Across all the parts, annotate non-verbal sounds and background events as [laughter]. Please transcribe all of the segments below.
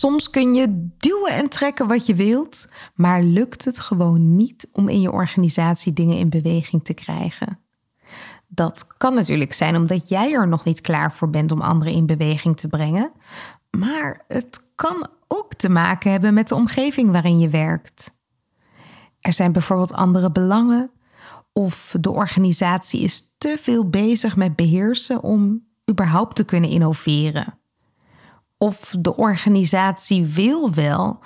Soms kun je duwen en trekken wat je wilt, maar lukt het gewoon niet om in je organisatie dingen in beweging te krijgen. Dat kan natuurlijk zijn omdat jij er nog niet klaar voor bent om anderen in beweging te brengen, maar het kan ook te maken hebben met de omgeving waarin je werkt. Er zijn bijvoorbeeld andere belangen of de organisatie is te veel bezig met beheersen om überhaupt te kunnen innoveren. Of de organisatie wil wel,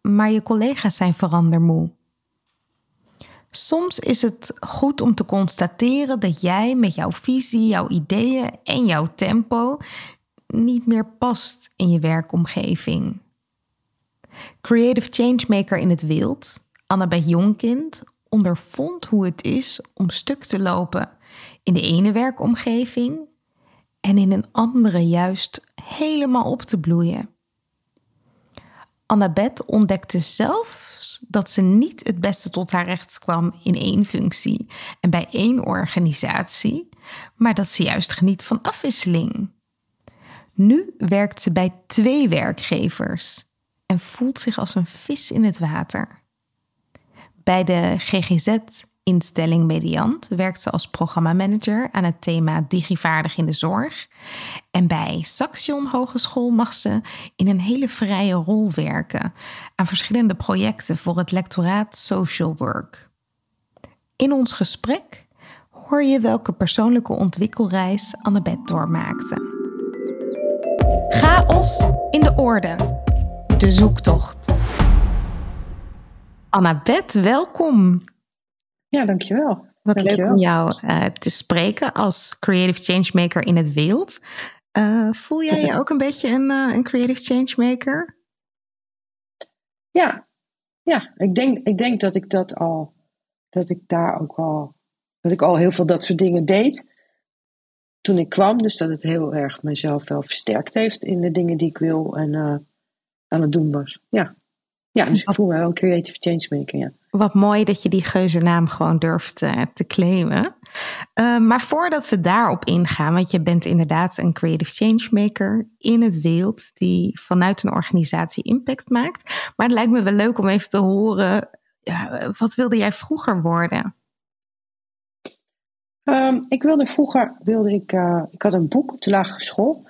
maar je collega's zijn verandermoe. Soms is het goed om te constateren dat jij met jouw visie, jouw ideeën en jouw tempo niet meer past in je werkomgeving. Creative Changemaker in het wild, Annabeth Jonkind, ondervond hoe het is om stuk te lopen in de ene werkomgeving en in een andere juist helemaal op te bloeien. Annabeth ontdekte zelf dat ze niet het beste tot haar recht kwam in één functie en bij één organisatie, maar dat ze juist geniet van afwisseling. Nu werkt ze bij twee werkgevers en voelt zich als een vis in het water. Bij de GGZ-instelling Mediant werkt ze als programmamanager aan het thema Digivaardig in de zorg. En bij Saxion Hogeschool mag ze in een hele vrije rol werken aan verschillende projecten voor het lectoraat Social Work. In ons gesprek hoor je welke persoonlijke ontwikkelreis Annabeth doormaakte. Chaos in de orde. De zoektocht. Annabeth, welkom. Ja, dankjewel. Wat dankjewel. leuk om jou uh, te spreken als creative changemaker in het wild. Uh, voel jij je ook een beetje een, uh, een creative changemaker? Ja, ja ik, denk, ik denk dat ik dat al, dat ik daar ook al, dat ik al heel veel dat soort dingen deed toen ik kwam. Dus dat het heel erg mezelf wel versterkt heeft in de dingen die ik wil en aan het doen was. Ja. Ja, dus ik voel me wel een creative changemaker, ja. Wat mooi dat je die geuze naam gewoon durft uh, te claimen. Uh, maar voordat we daarop ingaan, want je bent inderdaad een creative changemaker in het wild die vanuit een organisatie impact maakt. Maar het lijkt me wel leuk om even te horen, ja, wat wilde jij vroeger worden? Um, ik wilde vroeger, wilde ik, uh, ik had een boek op de lagere school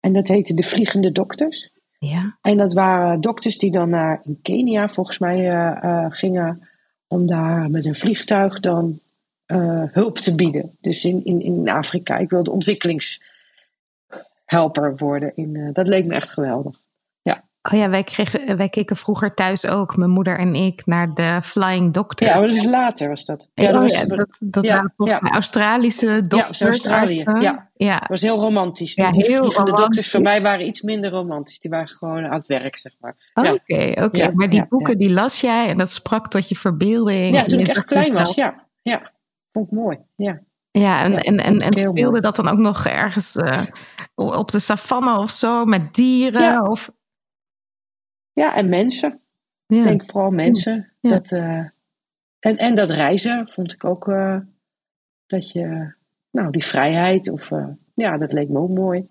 en dat heette De Vliegende Dokters. Ja. En dat waren dokters die dan naar Kenia volgens mij uh, uh, gingen om daar met een vliegtuig dan uh, hulp te bieden. Dus in, in, in Afrika. Ik wilde ontwikkelingshelper worden. In, dat leek me echt geweldig. Oh ja, wij, kregen, wij keken vroeger thuis ook, mijn moeder en ik, naar de Flying Doctor. Ja, maar dat is later was dat. Ja, ja dat, was, ja, dat, dat ja, waren volgens mij Australische dokters. Ja, Australië. Uit, ja. ja. Dat was heel romantisch. Ja, heel De dokters voor mij waren iets minder romantisch. Die waren gewoon aan het werk, zeg maar. Oké, oké. Okay. maar die boeken die las jij en dat sprak tot je verbeelding. Ja, toen ik echt klein was, ja. ja. Vond ik mooi, ja. Ja, en, en, en, en speelde dat dan ook nog ergens uh, op de savanne of zo, met dieren? Ja, of... ja en mensen. Ja. Ik denk vooral mensen. Ja. Dat, uh, en, en dat reizen vond ik ook, uh, dat je, nou, die vrijheid, of ja, dat leek me ook mooi.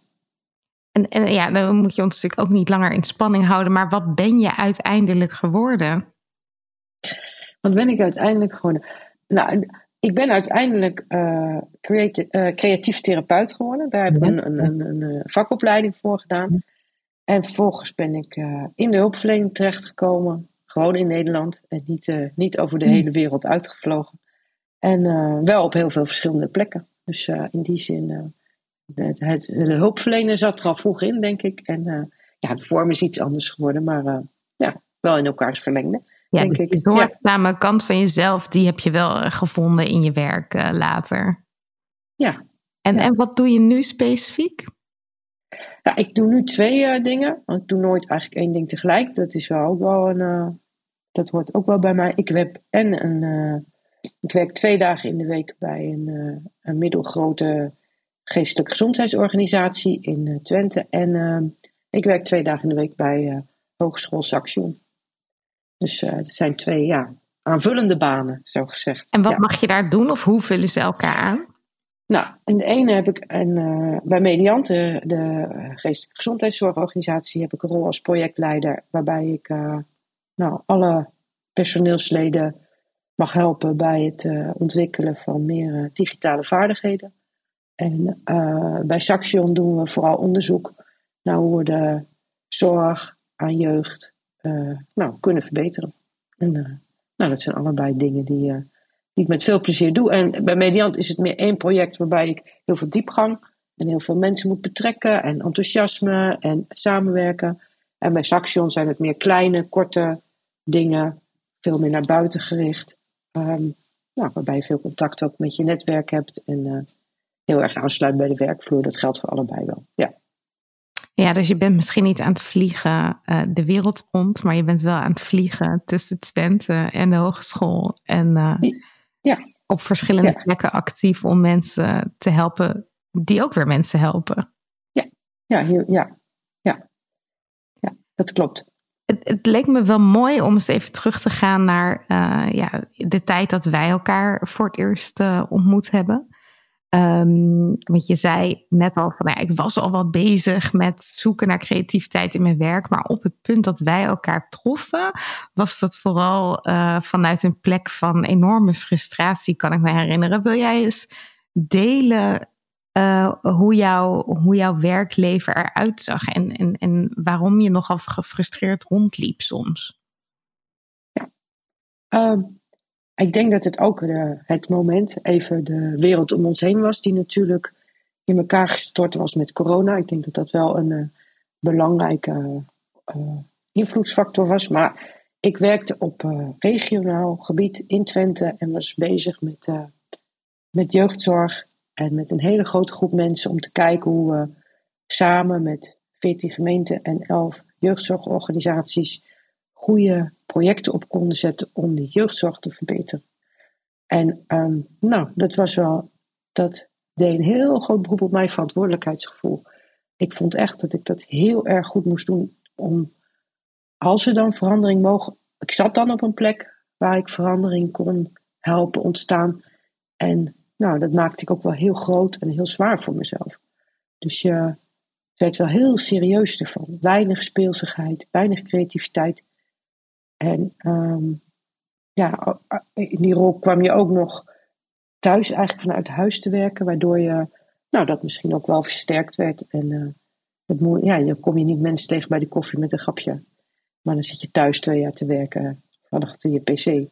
En, en ja, dan moet je ons natuurlijk ook niet langer in spanning houden, maar wat ben je uiteindelijk geworden? Wat ben ik uiteindelijk geworden? Nou, ik ben uiteindelijk uh, creati uh, creatief therapeut geworden. Daar heb ik een, een, een, een vakopleiding voor gedaan. En vervolgens ben ik uh, in de hulpverlening terechtgekomen. Gewoon in Nederland. En niet, niet over de hele wereld uitgevlogen. En wel op heel veel verschillende plekken. Dus in die zin, het, het, de hulpverlener zat er al vroeg in, denk ik. En ja, de vorm is iets anders geworden. Maar ja, wel in elkaars verlengde. Ja, denk ik. de zorgzame ja. kant van jezelf, die heb je wel eh, gevonden in je werk later. Ja. En, ja. en wat doe je nu specifiek? Ja, ik doe nu twee uh, dingen. Want ik doe nooit eigenlijk één ding tegelijk. Dat is wel ook wel een. dat hoort ook wel bij mij. Ik heb en een. ik werk twee dagen in de week bij een, een middelgrote geestelijke gezondheidsorganisatie in Twente. En ik werk twee dagen in de week bij Hogeschool Saxion. Dus het zijn twee ja, aanvullende banen, zo gezegd. En wat ja. mag je daar doen of hoe vullen ze elkaar aan? Nou, in de ene heb ik een, uh, bij Mediant, de, geestelijke gezondheidszorgorganisatie, heb ik een rol als projectleider, waarbij ik uh, nou, alle personeelsleden mag helpen bij het ontwikkelen van meer digitale vaardigheden. En bij Saxion doen we vooral onderzoek naar hoe we de zorg aan jeugd nou, kunnen verbeteren. En nou, dat zijn allebei dingen die, die ik met veel plezier doe. En bij Mediant is het meer één project waarbij ik heel veel diepgang en heel veel mensen moet betrekken en enthousiasme en samenwerken. En bij Saxion zijn het meer kleine, korte dingen, veel meer naar buiten gericht. Um, nou, waarbij je veel contact ook met je netwerk hebt en heel erg aansluit bij de werkvloer. Dat geldt voor allebei wel. Ja. Ja, dus je bent misschien niet aan het vliegen uh, de wereld rond, maar je bent wel aan het vliegen tussen Twente en de hogeschool. En uh, ja. op verschillende ja. plekken actief om mensen te helpen die ook weer mensen helpen. Ja, ja, heel, ja. ja. ja dat klopt. Het, het, leek me wel mooi om eens even terug te gaan naar uh, ja, de tijd dat wij elkaar voor het eerst ontmoet hebben. Um, want je zei net al van, nou, ik was al wat bezig met zoeken naar creativiteit in mijn werk, maar op het punt dat wij elkaar troffen, was dat vooral uh, vanuit een plek van enorme frustratie, kan ik me herinneren. Wil jij eens delen uh, hoe, hoe jouw werkleven eruit zag en, en, en waarom je nogal gefrustreerd rondliep soms? Ja. Um ik denk dat het ook de, het moment, even de wereld om ons heen was, die natuurlijk in elkaar gestort was met corona. Ik denk dat dat wel een uh, belangrijke uh, invloedsfactor was. Maar ik werkte op regionaal gebied in Twente en was bezig met, met jeugdzorg en met een hele grote groep mensen om te kijken hoe we samen met 14 gemeenten en 11 jeugdzorgorganisaties goede projecten op konden zetten om de jeugdzorg te verbeteren. En um, nou, dat was wel, dat deed een heel groot beroep op mijn verantwoordelijkheidsgevoel. Ik vond echt dat ik dat heel erg goed moest doen om, als er dan verandering mogen, ik zat dan op een plek waar ik verandering kon helpen ontstaan. En nou, dat maakte ik ook wel heel groot en heel zwaar voor mezelf. Dus je werd wel heel serieus ervan. Weinig speelsigheid, weinig creativiteit. En um, ja, in die rol kwam je ook nog thuis eigenlijk vanuit huis te werken, waardoor je nou, dat misschien ook wel versterkt werd. En uh, het ja, dan kom je niet mensen tegen bij de koffie met een grapje. Maar dan zit je thuis twee jaar te werken van achter je pc.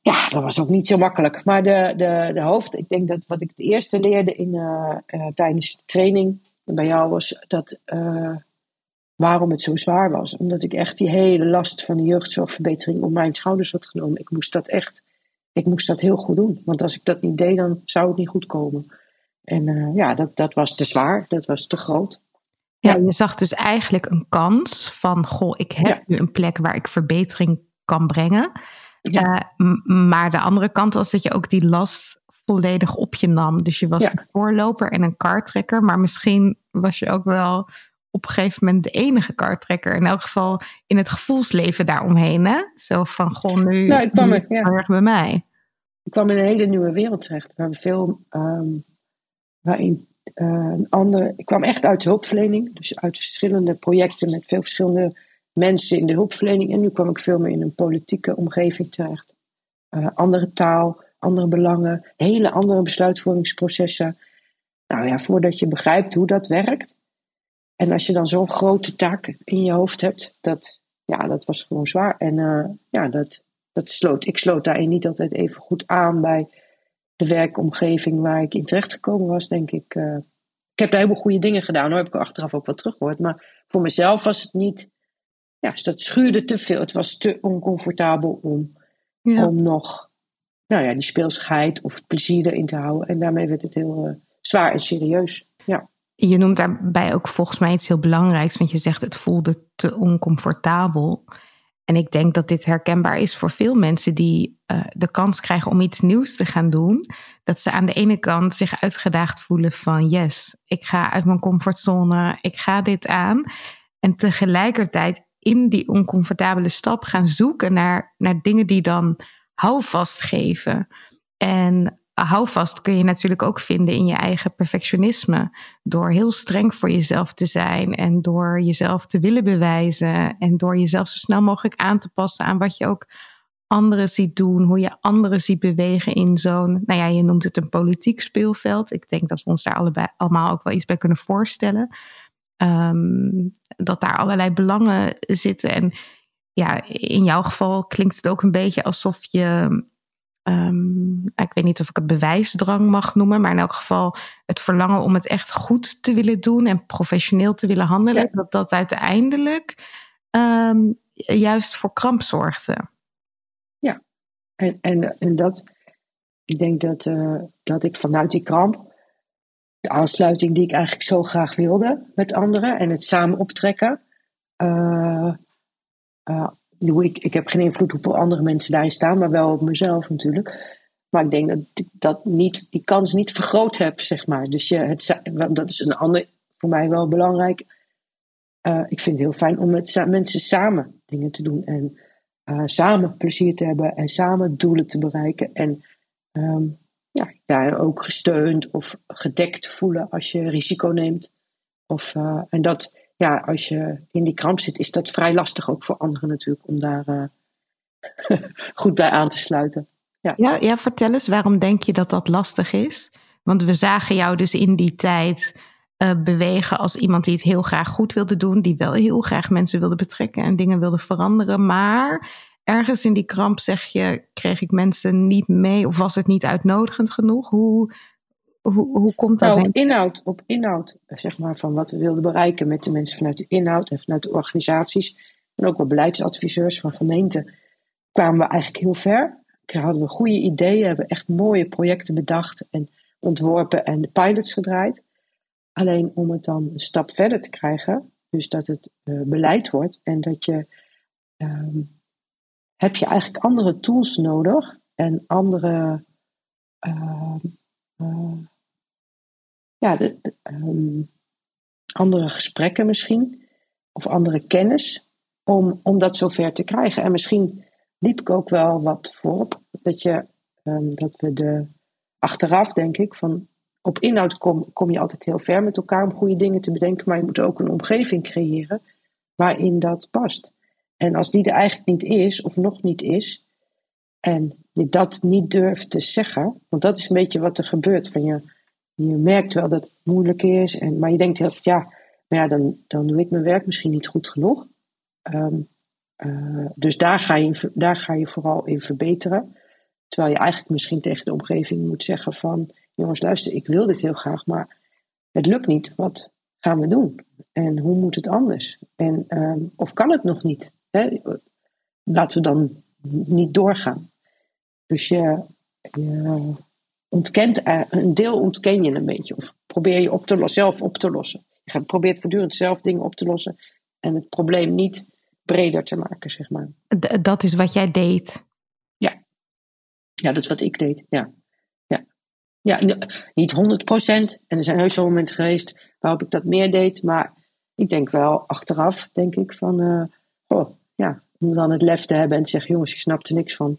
Ja, dat was ook niet zo makkelijk. Maar de, de, de hoofd, ik denk dat wat ik het eerste leerde in, uh, uh, tijdens de training bij jou was dat waarom het zo zwaar was. Omdat ik echt die hele last van de jeugdzorgverbetering op mijn schouders had genomen. Ik moest dat echt, ik moest dat heel goed doen. Want als ik dat niet deed, dan zou het niet goed komen. En uh, ja, dat, dat was te zwaar, dat was te groot. Ja, je zag dus eigenlijk een kans van, goh, ik heb ja. nu een plek waar ik verbetering kan brengen. Ja. Uh, maar de andere kant was dat je ook die last volledig op je nam. Dus je was een voorloper en een kartrekker, maar misschien was je ook wel op een gegeven moment de enige kartrekker. In elk geval in het gevoelsleven daaromheen. Hè? Zo van, goh, nu, nou, ik kwam er, ja. erg bij mij. Ik kwam in een hele nieuwe wereld terecht. Waar we veel, um, waarin uh, een ander... Ik kwam echt uit de hulpverlening. Dus uit verschillende projecten met veel verschillende mensen in de hulpverlening. En nu kwam ik veel meer in een politieke omgeving terecht. Uh, andere taal, andere belangen, hele andere besluitvormingsprocessen. Nou ja, voordat je begrijpt hoe dat werkt. En als je dan zo'n grote taak in je hoofd hebt, dat, ja, dat was gewoon zwaar. En uh, ja, dat, dat sloot, ik sloot daarin niet altijd even goed aan bij de werkomgeving waar ik in terecht gekomen was, denk ik. Uh, ik heb daar helemaal goede dingen gedaan, hoor, heb ik achteraf ook wat teruggehoord. Maar voor mezelf was het niet, ja, dat schuurde te veel. Het was te oncomfortabel om, ja. om nog, nou ja, die speelsigheid of plezier erin te houden. En daarmee werd het heel uh, zwaar en serieus. Je noemt daarbij ook volgens mij iets heel belangrijks, want je zegt het voelde te oncomfortabel. En ik denk dat dit herkenbaar is voor veel mensen die uh, de kans krijgen om iets nieuws te gaan doen. Dat ze aan de ene kant zich uitgedaagd voelen van yes, ik ga uit mijn comfortzone, ik ga dit aan. En tegelijkertijd in die oncomfortabele stap gaan zoeken naar, naar dingen die dan houvast geven. En houvast kun je natuurlijk ook vinden in je eigen perfectionisme. Door heel streng voor jezelf te zijn en door jezelf te willen bewijzen en door jezelf zo snel mogelijk aan te passen aan wat je ook anderen ziet doen, hoe je anderen ziet bewegen in zo'n, nou ja, je noemt het een politiek speelveld. Ik denk dat we ons daar allebei allemaal ook wel iets bij kunnen voorstellen. Um, dat daar allerlei belangen zitten. En ja, in jouw geval klinkt het ook een beetje alsof je Um, ik weet niet of ik het bewijsdrang mag noemen, maar in elk geval het verlangen om het echt goed te willen doen en professioneel te willen handelen, dat dat uiteindelijk um, juist voor kramp zorgde. Ja, en, en, en dat, ik denk dat, uh, dat ik vanuit die kramp, de aansluiting die ik eigenlijk zo graag wilde met anderen en het samen optrekken, uh, uh, ik, ik heb geen invloed op andere mensen daarin staan, maar wel op mezelf natuurlijk. Maar ik denk dat ik dat niet, die kans niet vergroot heb, zeg maar. Dus je, het, dat is een ander, voor mij wel belangrijk. Uh, ik vind het heel fijn om met mensen samen dingen te doen. En uh, samen plezier te hebben en samen doelen te bereiken. En um, ja, daar ook gesteund of gedekt voelen als je risico neemt. Of, uh, en dat, ja, als je in die kramp zit, is dat vrij lastig ook voor anderen natuurlijk om daar uh, [laughs] goed bij aan te sluiten. Ja. Ja, ja, vertel eens, waarom denk je dat dat lastig is? Want we zagen jou dus in die tijd uh, bewegen als iemand die het heel graag goed wilde doen, die wel heel graag mensen wilde betrekken en dingen wilde veranderen. Maar ergens in die kramp zeg je, kreeg ik mensen niet mee of was het niet uitnodigend genoeg? Hoe, hoe, hoe komt dat? Nou, op inhoud, op inhoud, zeg maar, van wat we wilden bereiken met de mensen vanuit de inhoud en vanuit de organisaties. En ook wel beleidsadviseurs van gemeenten. Kwamen we eigenlijk heel ver. Hadden we goede ideeën, hebben echt mooie projecten bedacht en ontworpen en de pilots gedraaid. Alleen om het dan een stap verder te krijgen, dus dat het uh, beleid wordt en dat je, um, heb je eigenlijk andere tools nodig en andere, uh, uh, ja, de, um, andere gesprekken misschien, of andere kennis, om, om dat zover te krijgen. En misschien liep ik ook wel wat voorop, dat, je, um, dat we de achteraf, denk ik, van op inhoud kom, kom je altijd heel ver met elkaar om goede dingen te bedenken, maar je moet ook een omgeving creëren waarin dat past. En als die er eigenlijk niet is, of nog niet is, en je dat niet durft te zeggen, want dat is een beetje wat er gebeurt. Van je, je merkt wel dat het moeilijk is, en, maar je denkt heel ja, maar ja, dan, dan doe ik mijn werk misschien niet goed genoeg. Um, uh, dus daar ga, je, daar ga je vooral in verbeteren. Terwijl je eigenlijk misschien tegen de omgeving moet zeggen van, jongens luister, ik wil dit heel graag, maar het lukt niet. Wat gaan we doen? En hoe moet het anders? En, um, of kan het nog niet? Hè? Laten we dan niet doorgaan. Dus je ontkent, een deel ontken je een beetje. Of probeer je op te lossen, zelf op te lossen. Je probeert voortdurend zelf dingen op te lossen. En het probleem niet breder te maken, zeg maar. dat is wat jij deed? Ja. Ja, dat is wat ik deed, ja. ja. Ja, niet 100 procent. En er zijn heus wel momenten geweest waarop ik dat meer deed. Maar ik denk wel achteraf, denk ik, van... Uh, oh, ja, om dan het lef te hebben en te zeggen... jongens, ik snap er niks van.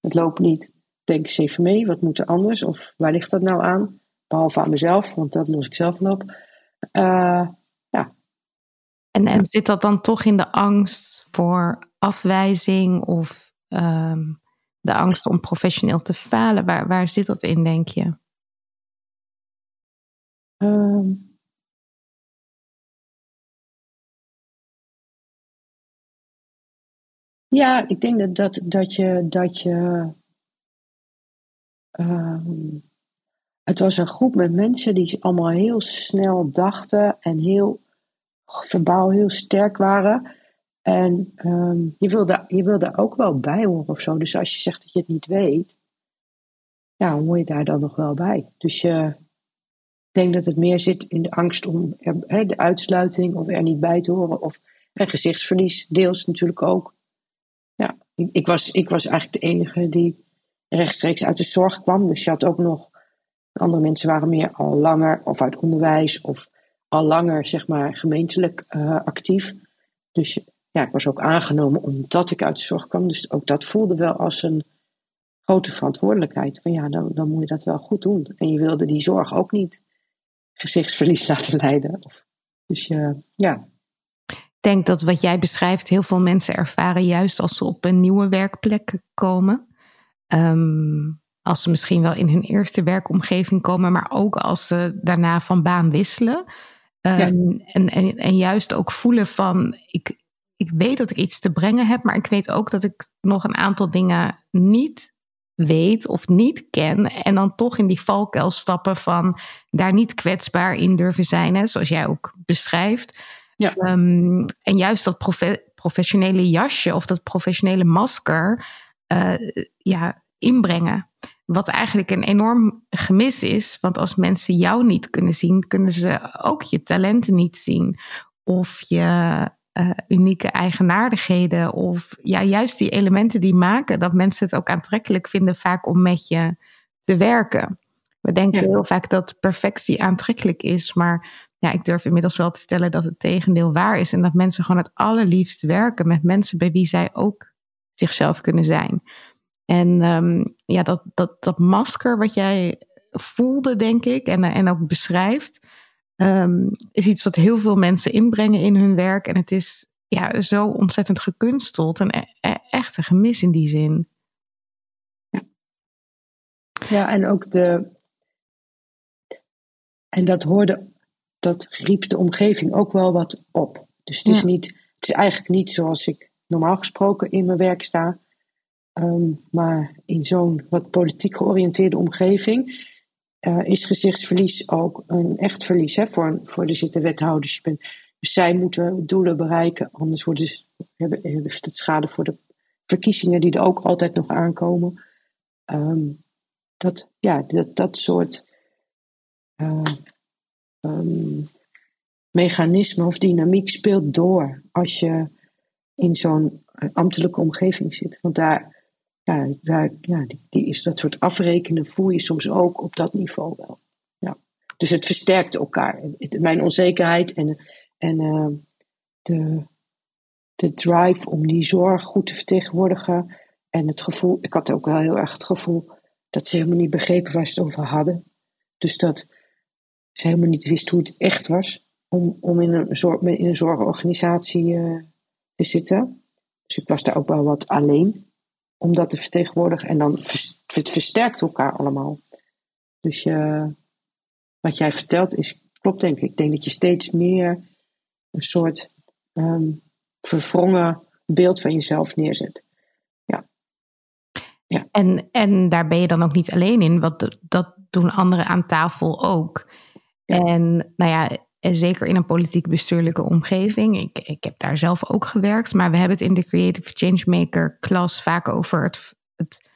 Het loopt niet. Denk eens even mee, wat moet er anders? Of waar ligt dat nou aan? Behalve aan mezelf, want dat los ik zelf wel op. Uh, ja. En, en zit dat dan toch in de angst voor afwijzing of um, de angst om professioneel te falen? Waar, waar zit dat in, denk je? Um, Ja, ik denk dat, dat, dat je. Dat je uh, het was een groep met mensen die allemaal heel snel dachten en heel verbaal heel sterk waren. En um, je, wil daar, je wil ook wel bij horen of zo. Dus als je zegt dat je het niet weet, ja, hoor je daar dan nog wel bij. Dus ik denk dat het meer zit in de angst om er, de uitsluiting of er niet bij te horen. Of en gezichtsverlies, deels natuurlijk ook. Ja, ik, was, ik was eigenlijk de enige die rechtstreeks uit de zorg kwam. Dus je had ook nog, andere mensen waren meer al langer of uit onderwijs of al langer, zeg maar, gemeentelijk uh, actief. Dus ja, ik was ook aangenomen omdat ik uit de zorg kwam. Dus ook dat voelde wel als een grote verantwoordelijkheid. Van ja, dan, dan moet je dat wel goed doen. En je wilde die zorg ook niet gezichtsverlies [laughs] laten leiden. Dus uh, ja, ik denk dat wat jij beschrijft, heel veel mensen ervaren juist als ze op een nieuwe werkplek komen. Um, als ze misschien wel in hun eerste werkomgeving komen, maar ook als ze daarna van baan wisselen. Um, en, en, en juist ook voelen van, ik, ik weet dat ik iets te brengen heb, maar ik weet ook dat ik nog een aantal dingen niet weet of niet ken. En dan toch in die valkuil stappen van daar niet kwetsbaar in durven zijn, hè, zoals jij ook beschrijft. Ja. Um, en juist dat profe professionele jasje of dat professionele masker uh, ja, inbrengen. Wat eigenlijk een enorm gemis is. Want als mensen jou niet kunnen zien, kunnen ze ook je talenten niet zien. Of je uh, unieke eigenaardigheden. Of ja, juist die elementen die maken dat mensen het ook aantrekkelijk vinden, vaak om met je te werken. We denken heel vaak dat perfectie aantrekkelijk is, maar ja, ik durf inmiddels wel te stellen dat het tegendeel waar is. En dat mensen gewoon het allerliefst werken met mensen bij wie zij ook zichzelf kunnen zijn. En um, ja, dat, dat, dat masker wat jij voelde, denk ik, en, en ook beschrijft, um, is iets wat heel veel mensen inbrengen in hun werk. En het is ja, zo ontzettend gekunsteld en e, e echt een gemis in die zin. Ja. ja, en ook de. En dat hoorde dat riep de omgeving ook wel wat op. Dus het is, niet, het is eigenlijk niet zoals ik normaal gesproken in mijn werk sta. Ehm, maar in zo'n wat politiek georiënteerde omgeving uh, is gezichtsverlies ook een echt verlies hè, voor, voor de zitten wethouders. Dus zij moeten doelen bereiken, anders worden, hebben, hebben het schade voor de verkiezingen die er ook altijd nog aankomen. Um, dat, ja, dat, dat soort uh, um, mechanisme of dynamiek speelt door als je in zo'n ambtelijke omgeving zit. Want daar, ja, daar ja, die, die, is dat soort afrekenen voel je soms ook op dat niveau wel. Ja. Dus het versterkt elkaar. Mijn onzekerheid en, en uh, de, de drive om die zorg goed te vertegenwoordigen. En het gevoel, ik had ook wel heel erg het gevoel dat ze helemaal niet begrepen waar ze het over hadden. Dus dat ze helemaal niet wist hoe het echt was om, om in, een zorg, in een zorgorganisatie uh, te zitten. Dus ik was daar ook wel wat alleen om dat te vertegenwoordigen. En dan het versterkt elkaar allemaal. Dus uh, wat jij vertelt is, klopt denk ik. Ik denk dat je steeds meer een soort um, verwrongen beeld van jezelf neerzet. Ja. ja. En, en daar ben je dan ook niet alleen in, want dat doen anderen aan tafel ook. En nou ja, zeker in een politiek bestuurlijke omgeving. Ik, ik heb daar zelf ook gewerkt, maar we hebben het in de Creative Changemaker klas vaak over het, het,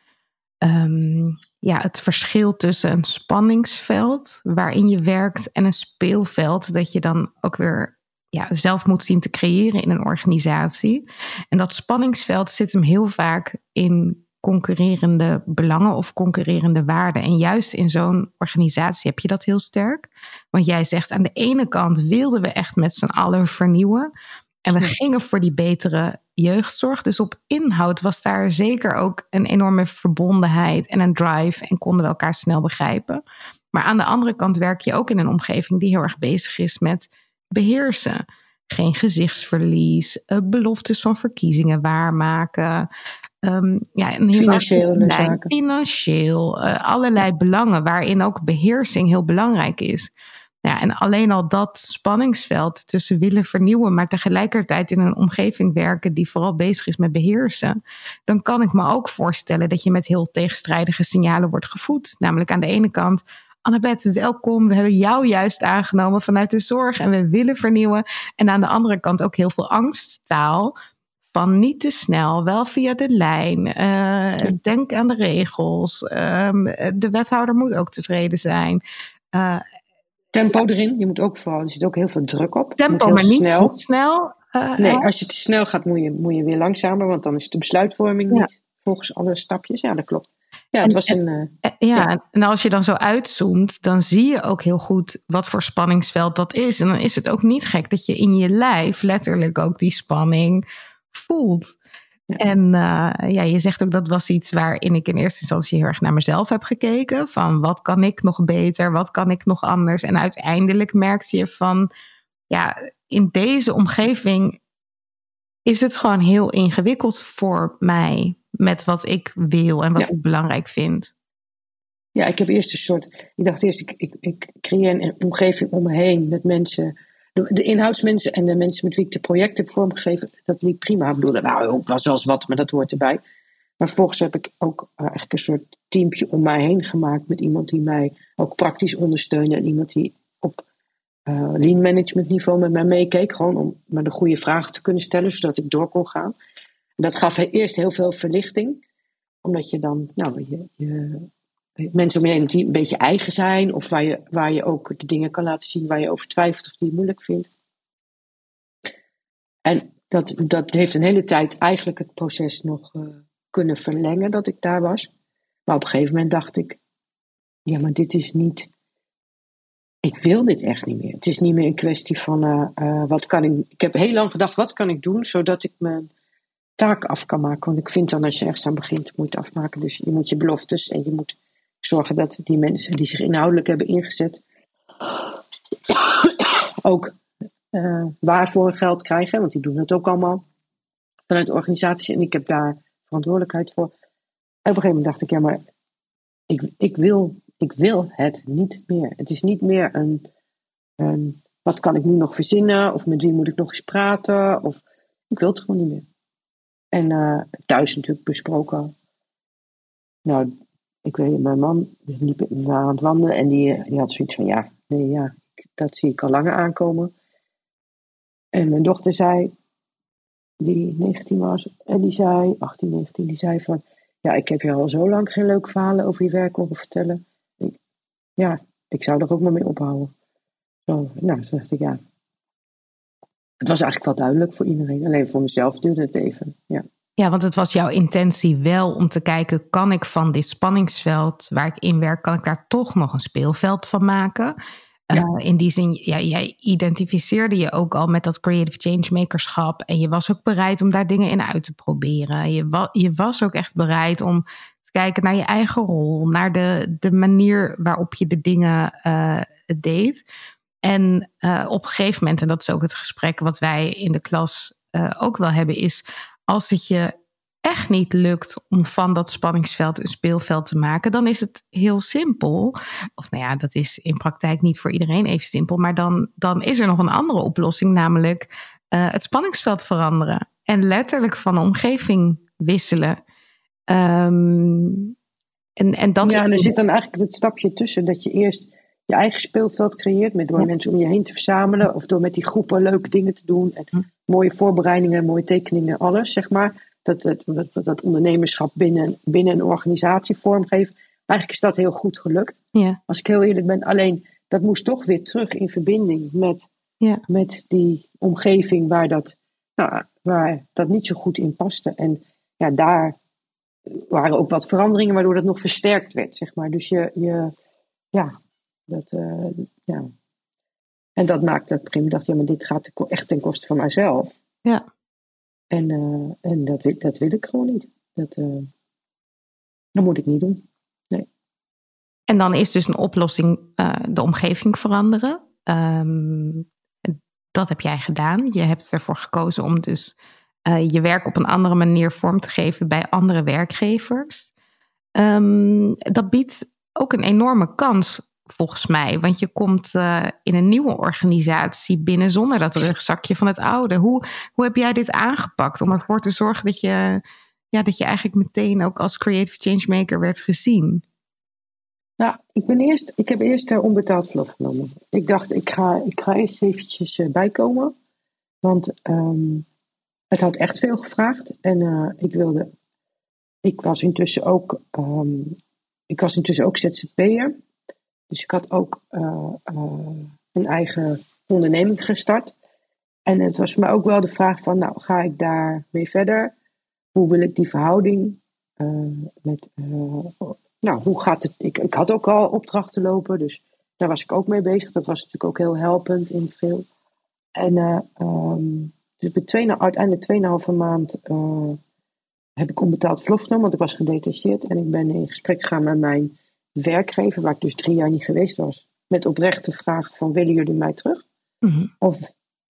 um, ja, het verschil tussen een spanningsveld waarin je werkt en een speelveld dat je dan ook weer ja, zelf moet zien te creëren in een organisatie. En dat spanningsveld zit hem heel vaak in concurrerende belangen of concurrerende waarden. En juist in zo'n organisatie heb je dat heel sterk. Want jij zegt aan de ene kant wilden we echt met z'n allen vernieuwen. En we gingen voor die betere jeugdzorg. Dus op inhoud was daar zeker ook een enorme verbondenheid en een drive en konden we elkaar snel begrijpen. Maar aan de andere kant werk je ook in een omgeving die heel erg bezig is met beheersen. Geen gezichtsverlies, eh, beloftes van verkiezingen waarmaken. Um, ja, een financieel, zaken. financieel uh, allerlei belangen waarin ook beheersing heel belangrijk is. Ja, en alleen al dat spanningsveld tussen willen vernieuwen, maar tegelijkertijd in een omgeving werken die vooral bezig is met beheersen, dan kan ik me ook voorstellen dat je met heel tegenstrijdige signalen wordt gevoed. Namelijk aan de ene kant, Annabeth, welkom. We hebben jou juist aangenomen vanuit de zorg en we willen vernieuwen. En aan de andere kant ook heel veel angsttaal van niet te snel, wel via de lijn. Uh, denk aan de regels. Ehm, de wethouder moet ook tevreden zijn. Uh, Tempo erin. Je moet ook vooral, er zit ook heel veel druk op. Tempo, maar niet snel. snel. Uh, nee, als je te snel gaat, moet je, moet je weer langzamer, want dan is de besluitvorming niet volgens alle stapjes. Ja, dat klopt. Ja, het was een. Uh, ja, en als je dan zo uitzoomt, dan zie je ook heel goed wat voor spanningsveld dat is. En dan is het ook niet gek dat je in je lijf letterlijk ook die spanning voelt. En uh, ja, je zegt ook dat was iets waarin ik in eerste instantie heel erg naar mezelf heb gekeken. Van wat kan ik nog beter, wat kan ik nog anders. En uiteindelijk merkte je van, ja, in deze omgeving is het gewoon heel ingewikkeld voor mij met wat ik wil en wat ik belangrijk vind. Ja, ik heb eerst een soort. Ik dacht eerst, ik, ik, ik creëer een omgeving om me heen met mensen de, inhoudsmensen en de mensen met wie ik de projecten heb vormgegeven, dat liep prima. Ik bedoel, nou, was wel eens wat, maar dat hoort erbij. Maar vervolgens heb ik ook uh, eigenlijk een soort teampje om mij heen gemaakt met iemand die mij ook praktisch ondersteunde en iemand die op uh, lean management niveau met mij meekeek, gewoon om me de goede vragen te kunnen stellen, zodat ik door kon gaan. Dat gaf eerst heel veel verlichting, omdat je dan, nou, je, je mensen om je heen die een beetje eigen zijn. Of waar je, waar je ook de dingen kan laten zien waar je over twijfelt of die je moeilijk vindt. En dat, dat heeft een hele tijd eigenlijk het proces nog uh, kunnen verlengen dat ik daar was. Maar op een gegeven moment dacht ik, ja maar dit is niet, ik wil dit echt niet meer. Het is niet meer een kwestie van, uh, uh, wat kan ik, ik heb heel lang gedacht, wat kan ik doen zodat ik mijn taak af kan maken. Want ik vind dan als je ergens aan begint, moet je afmaken. Dus je moet je beloftes en je moet zorgen dat die mensen die zich inhoudelijk hebben ingezet ook uh, waarvoor geld krijgen, want die doen het ook allemaal vanuit de en ik heb daar verantwoordelijkheid voor. En op een gegeven moment dacht ik, ja, maar ik, ik, wil, ik wil het niet meer. Het is niet meer een, wat kan ik nu nog verzinnen, of met wie moet ik nog eens praten, of ik wil het gewoon niet meer. En uh, thuis natuurlijk besproken. Nou, ik weet, mijn man liep aan het wandelen en die, die had zoiets van, ja, nee, ja, dat zie ik al langer aankomen. En mijn dochter zei, die 19 was, en die zei, 18, 19, die zei van, ja, ik heb je al zo lang geen leuke verhalen over je werk horen vertellen. Ja, ik zou er ook maar mee ophouden. Zo, nou, zo dacht ik, ja. Het was eigenlijk wel duidelijk voor iedereen. Alleen voor mezelf duurde het even, ja. Ja, want het was jouw intentie wel om te kijken, kan ik van dit spanningsveld waar ik in werk, kan ik daar toch nog een speelveld van maken? Ja. Uh, in die zin, ja, jij identificeerde je ook al met dat creative changemakerschap en je was ook bereid om daar dingen in uit te proberen. Je, wa je was ook echt bereid om te kijken naar je eigen rol, naar de, de manier waarop je de dingen uh, deed. En uh, op een gegeven moment, en dat is ook het gesprek wat wij in de klas ook wel hebben, is als het je echt niet lukt om van dat spanningsveld een speelveld te maken, dan is het heel simpel. Of nou ja, dat is in praktijk niet voor iedereen even simpel, maar dan, dan is er nog een andere oplossing, namelijk uh, het spanningsveld veranderen en letterlijk van de omgeving wisselen. Um, en, en dat ja, en er zit dan eigenlijk het stapje tussen dat je eerst je eigen speelveld creëert met door mensen om je heen te verzamelen of door met die groepen leuke dingen te doen en hm. Mooie voorbereidingen, mooie tekeningen, alles zeg maar. Dat, dat, dat, ondernemerschap binnen, binnen een organisatie vormgeven. Eigenlijk is dat heel goed gelukt. Ja. Als ik heel eerlijk ben. Alleen dat moest toch weer terug in verbinding met, ja. met die omgeving waar dat, nou, waar dat niet zo goed in paste. En ja, daar waren ook wat veranderingen waardoor dat nog versterkt werd, zeg maar. Dus je, je ja, dat, uh, ja. En dat maakte dat ik dacht, ja, maar dit gaat echt ten koste van mijzelf. Ja. En, uh, en dat, wil, dat wil ik gewoon niet. Dat, uh, dat moet ik niet doen. Nee. En dan is dus een oplossing de omgeving veranderen. Um, dat heb jij gedaan. Je hebt ervoor gekozen om dus je werk op een andere manier vorm te geven bij andere werkgevers. Um, dat biedt ook een enorme kans volgens mij. Want je komt uh, in een nieuwe organisatie binnen zonder dat rugzakje van het oude. Hoe, hoe heb jij dit aangepakt om ervoor te zorgen dat je, ja, dat je eigenlijk meteen ook als creative changemaker werd gezien? Nou, ik, ben eerst, ik heb eerst uh, onbetaald verlof genomen. Ik dacht, ik ga, ik ga eerst eventjes uh, bijkomen. Want um, het had echt veel gevraagd. En ik wilde. Ik was intussen ook. Um, ik was intussen ook ZZP'er. Dus ik had ook uh, uh, een eigen onderneming gestart. En het was me ook wel de vraag van, nou, ga ik daar mee verder? Hoe wil ik die verhouding met, nou, hoe gaat het? Ik, ik had ook al opdrachten lopen, dus daar was ik ook mee bezig. Dat was natuurlijk ook heel helpend in geheel. En um, dus twee, uiteindelijk 2,5 maand heb ik onbetaald verlof genomen, want ik was gedetacheerd. En ik ben in gesprek gegaan met mijn werkgever, waar ik dus drie jaar niet geweest was. Met oprechte vraag van, willen jullie mij terug? Mm-hmm. Of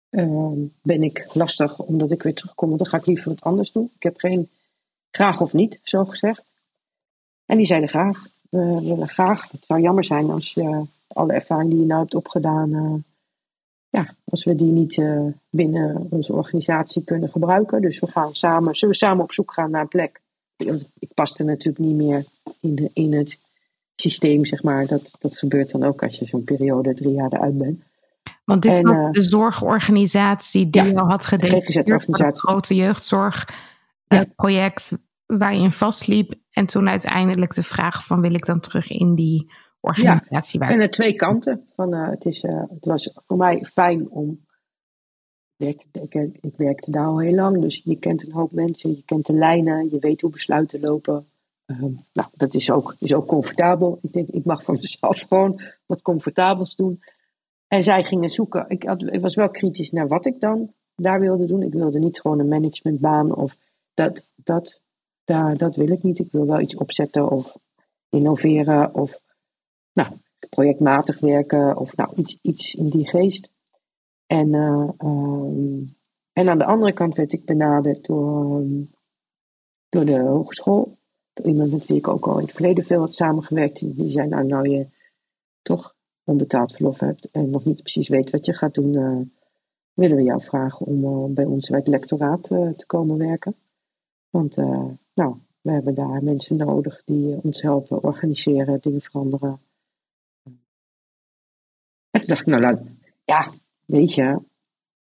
uh, ben ik lastig omdat ik weer terugkom, want dan ga ik liever wat anders doen. Ik heb geen graag of niet, zo gezegd. En die zeiden graag, we willen graag. Het zou jammer zijn als je alle ervaring die je nou hebt opgedaan... Uh, ja, als we die niet uh, binnen onze organisatie kunnen gebruiken. Dus we gaan samen, zullen we samen op zoek gaan naar een plek. Ik paste natuurlijk niet meer in, de, in het systeem, zeg maar. Dat, dat gebeurt dan ook als je zo'n periode drie jaar eruit bent. Want dit en, was uh, de zorgorganisatie die ja, al had gedefinieerd voor het grote jeugdzorgproject ja. waar je in vastliep. En toen uiteindelijk de vraag van wil ik dan terug in die organisatie. Ja, en er twee kanten. Van, uh, het, is, uh, het was voor mij fijn om. Ik werkte, ik, ik werkte daar al heel lang, dus je kent een hoop mensen, je kent de lijnen, je weet hoe besluiten lopen. Um, nou, dat is ook, is ook comfortabel. Ik denk, ik mag voor mezelf [laughs] gewoon wat comfortabels doen. En zij gingen zoeken. Ik, had, ik was wel kritisch naar wat ik dan daar wilde doen. Ik wilde niet gewoon een managementbaan of dat, dat, daar, dat wil ik niet. Ik wil wel iets opzetten of innoveren of nou, projectmatig werken of nou, iets, iets in die geest. En, uh, um, en aan de andere kant werd ik benaderd door, um, door de hogeschool. Iemand met wie ik ook al in het verleden veel had samengewerkt. Die zei, nou, nou je toch onbetaald verlof hebt en nog niet precies weet wat je gaat doen, uh, willen we jou vragen om uh, bij ons bij het lectoraat te komen werken. Want nou, we hebben daar mensen nodig die ons helpen organiseren, dingen veranderen. En toen dacht ik, nou, ja, weet je,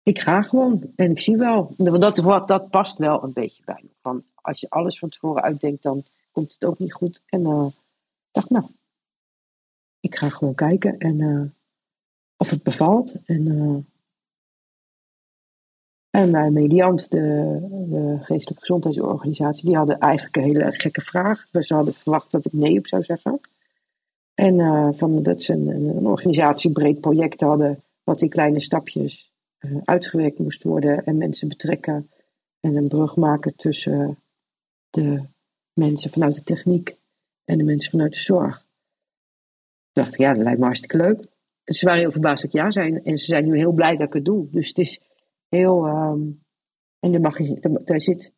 ik ga gewoon en ik zie wel. Dat, dat, dat past wel een beetje bij me. Van, als je alles van tevoren uitdenkt, dan komt het ook niet goed. En uh, dacht, nou, ik ga gewoon kijken en uh, of het bevalt. En, uh, en mijn mediant, de, de geestelijke gezondheidsorganisatie, die hadden eigenlijk een hele gekke vraag. Ze hadden verwacht dat ik nee op zou zeggen. En uh, van, dat ze een, een, organisatie breed project hadden, wat in kleine stapjes uh, uitgewerkt moest worden en mensen betrekken en een brug maken tussen de mensen vanuit de techniek en de mensen vanuit de zorg. Ik dacht, ja, dat lijkt me hartstikke leuk. En ze waren heel verbaasd dat ik ja zijn. En ze zijn nu heel blij dat ik het doe. Dus het is heel. Um, en daar, mag je, daar, zit.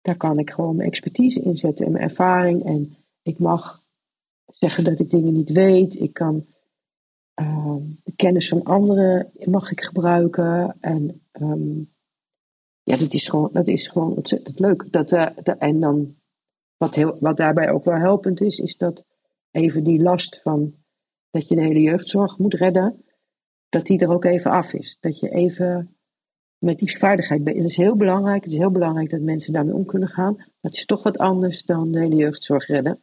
Daar kan ik gewoon mijn expertise in zetten en mijn ervaring. En ik mag zeggen dat ik dingen niet weet. Ik kan uh, de kennis van anderen mag ik gebruiken. En um, ja, dat is gewoon, dat is gewoon ontzettend leuk. Dat, uh, en dan, wat, heel, wat daarbij ook wel helpend is, is dat even die last van dat je de hele jeugdzorg moet redden, dat die er ook even af is. Dat je even met die vaardigheid bent. Het is heel belangrijk. Het is heel belangrijk dat mensen daarmee om kunnen gaan. Dat is toch wat anders dan de hele jeugdzorg redden.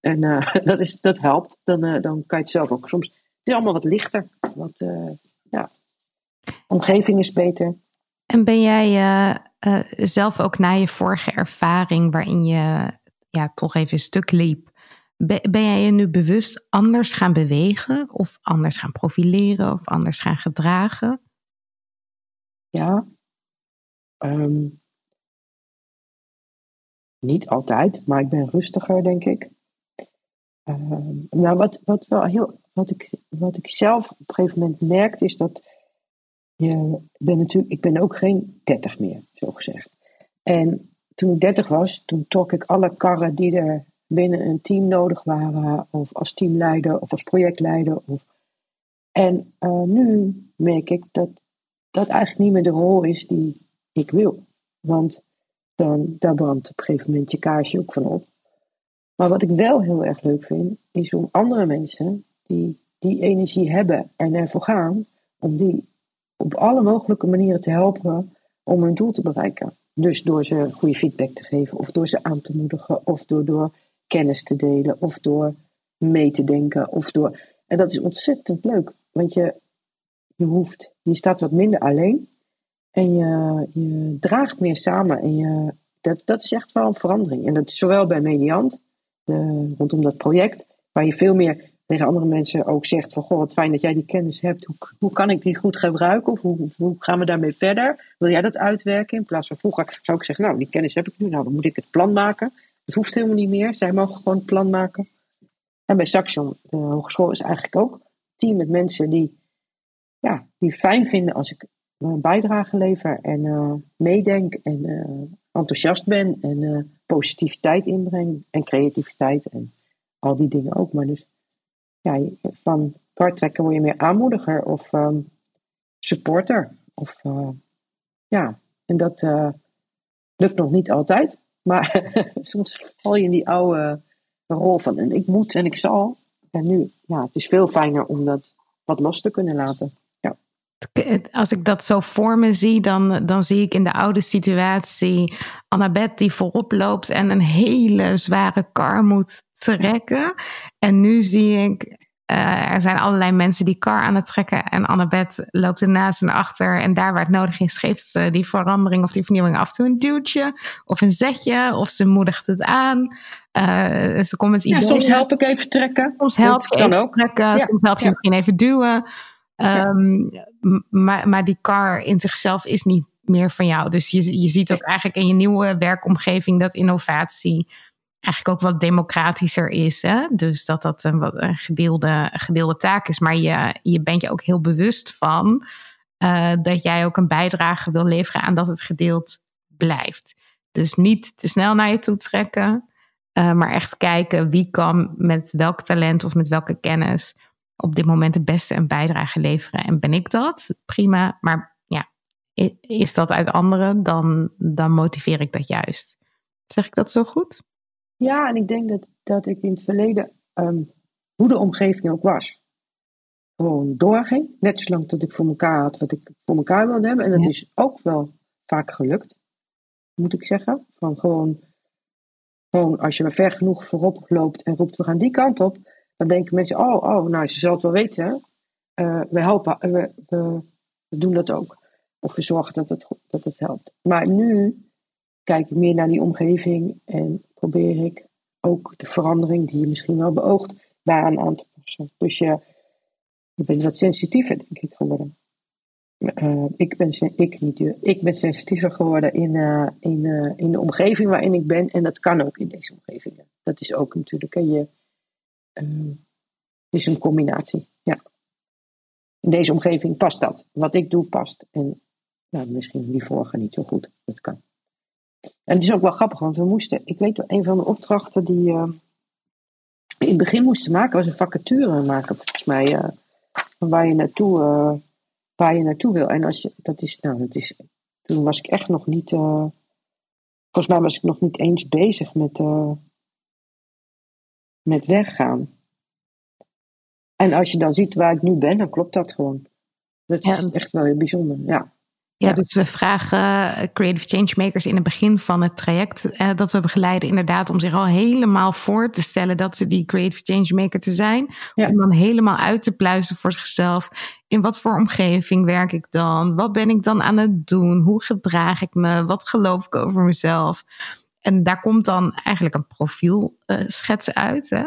En uh, [laughs] dat, is, dat helpt. Dan, uh, dan kan je het zelf ook soms. Het is allemaal wat lichter. Wat, uh, ja. omgeving is beter. En ben jij zelf ook na je vorige ervaring, waarin je ja, toch even een stuk liep. Ben jij je nu bewust anders gaan bewegen of anders gaan profileren of anders gaan gedragen? Ja. Ehm, niet altijd, maar ik ben rustiger, denk ik. Ehm, nou, wat, wat, wel heel, wat, ik, wat ik zelf op een gegeven moment merkte, is dat je ben natuurlijk, ik ben ook geen 30 meer, zo gezegd. En toen ik 30 was, toen trok ik alle karren die er binnen een team nodig waren, of als teamleider of als projectleider. Of... En uh, nu merk ik dat dat eigenlijk niet meer de rol is die ik wil. Want dan, daar brandt op een gegeven moment je kaarsje ook van op. Maar wat ik wel heel erg leuk vind, is om andere mensen die die energie hebben en ervoor gaan, om die op alle mogelijke manieren te helpen om hun doel te bereiken. Dus door ze goede feedback te geven, of door ze aan te moedigen, of door, door kennis te delen, of door mee te denken. Of door... En dat is ontzettend leuk, want je, je hoeft, je staat wat minder alleen en je, je draagt meer samen. En je, dat, dat is echt wel een verandering. En dat is zowel bij Mediant, de, rondom dat project, waar je veel meer tegen andere mensen ook zegt van goh, wat fijn dat jij die kennis hebt. Hoe, hoe kan ik die goed gebruiken? Of hoe, hoe gaan we daarmee verder? Wil jij dat uitwerken? In plaats van vroeger zou ik zeggen, nou, die kennis heb ik nu, nou dan moet ik het plan maken. Het hoeft helemaal niet meer. Zij mogen gewoon het plan maken. En bij Saxion, de hogeschool, is eigenlijk ook een team met mensen die, ja, die fijn vinden als ik een bijdrage lever en uh, meedenk en uh, enthousiast ben en positiviteit inbreng en creativiteit en al die dingen ook. Maar dus ja, van karttrekken word je meer aanmoediger of um, supporter. Of, uh, ja, en dat uh, lukt nog niet altijd. Maar [laughs] soms val je in die oude rol van en ik moet en ik zal. En nu, ja, het is veel fijner om dat wat los te kunnen laten. Als ik dat zo voor me zie, dan, dan zie ik in de oude situatie Annabeth die voorop loopt en een hele zware kar moet trekken. En nu zie ik, uh, er zijn allerlei mensen die kar aan het trekken. En Annabeth loopt ernaast en achter. En daar waar het nodig is, geeft ze die verandering of die vernieuwing af en toe een duwtje. Of een zetje. Of ze moedigt het aan. Uh, ze komt met ja, soms help ik even trekken. Soms help je even ook. trekken. Ja. Soms help je ja. misschien even duwen. Um, maar, maar die kar in zichzelf is niet meer van jou. Dus je, je ziet ook eigenlijk in je nieuwe werkomgeving dat innovatie eigenlijk ook wat democratischer is. Hè? Dus dat dat een, wat een gedeelde, gedeelde taak is. Maar je, je bent je ook heel bewust van uh, dat jij ook een bijdrage wil leveren aan dat het gedeeld blijft. Dus niet te snel naar je toe trekken, uh, maar echt kijken wie kan met welk talent of met welke kennis op dit moment de beste een bijdrage leveren. En ben ik dat? Prima. Maar ja, is dat uit anderen, dan, dan motiveer ik dat juist. Zeg ik dat zo goed? Ja, en ik denk dat, dat ik in het verleden, um, hoe de omgeving ook was, gewoon doorging. Net zolang tot ik voor elkaar had wat ik voor elkaar wilde hebben. En dat is ook wel vaak gelukt, moet ik zeggen. Van gewoon, gewoon als je maar ver genoeg voorop loopt en roept we gaan die kant op, dan denken mensen, oh, oh nou, ze zal het wel weten. Uh, we helpen, we, we, we, doen dat ook. Of we zorgen dat het, dat het helpt. Maar nu kijk ik meer naar die omgeving en probeer ik ook de verandering die je misschien wel beoogt, daaraan aan te passen. Dus je, bent wat sensitiever, denk ik, geworden. Uh, ik, ben, ik, niet, ik ben sensitiever geworden in, in, in de omgeving waarin ik ben. En dat kan ook in deze omgevingen. Dat is ook natuurlijk. Hè, je, het is een combinatie. Ja. In deze omgeving past dat. Wat ik doe past. En nou, misschien die vorige niet zo goed. Dat kan. En het is ook wel grappig, want we moesten, ik weet wel, een van de opdrachten die uh, in het begin moesten maken, was een vacature maken, volgens mij, uh, waar je naartoe, waar je naartoe wil. En als je, dat is, nou, dat is, toen was ik echt nog niet, volgens mij was ik nog niet eens bezig met, met weggaan. En als je dan ziet waar ik nu ben, dan klopt dat gewoon. Dat is ja. echt wel heel bijzonder, ja. Ja, dus we vragen eh, creative changemakers in het begin van het traject eh, dat we begeleiden, inderdaad, om zich al helemaal voor te stellen dat ze die creative changemaker te zijn. Om dan helemaal uit te pluizen voor zichzelf. In wat voor omgeving werk ik dan? Wat ben ik dan aan het doen? Hoe gedraag ik me? Wat geloof ik over mezelf? en daar komt dan eigenlijk een profielschets uit. Hè?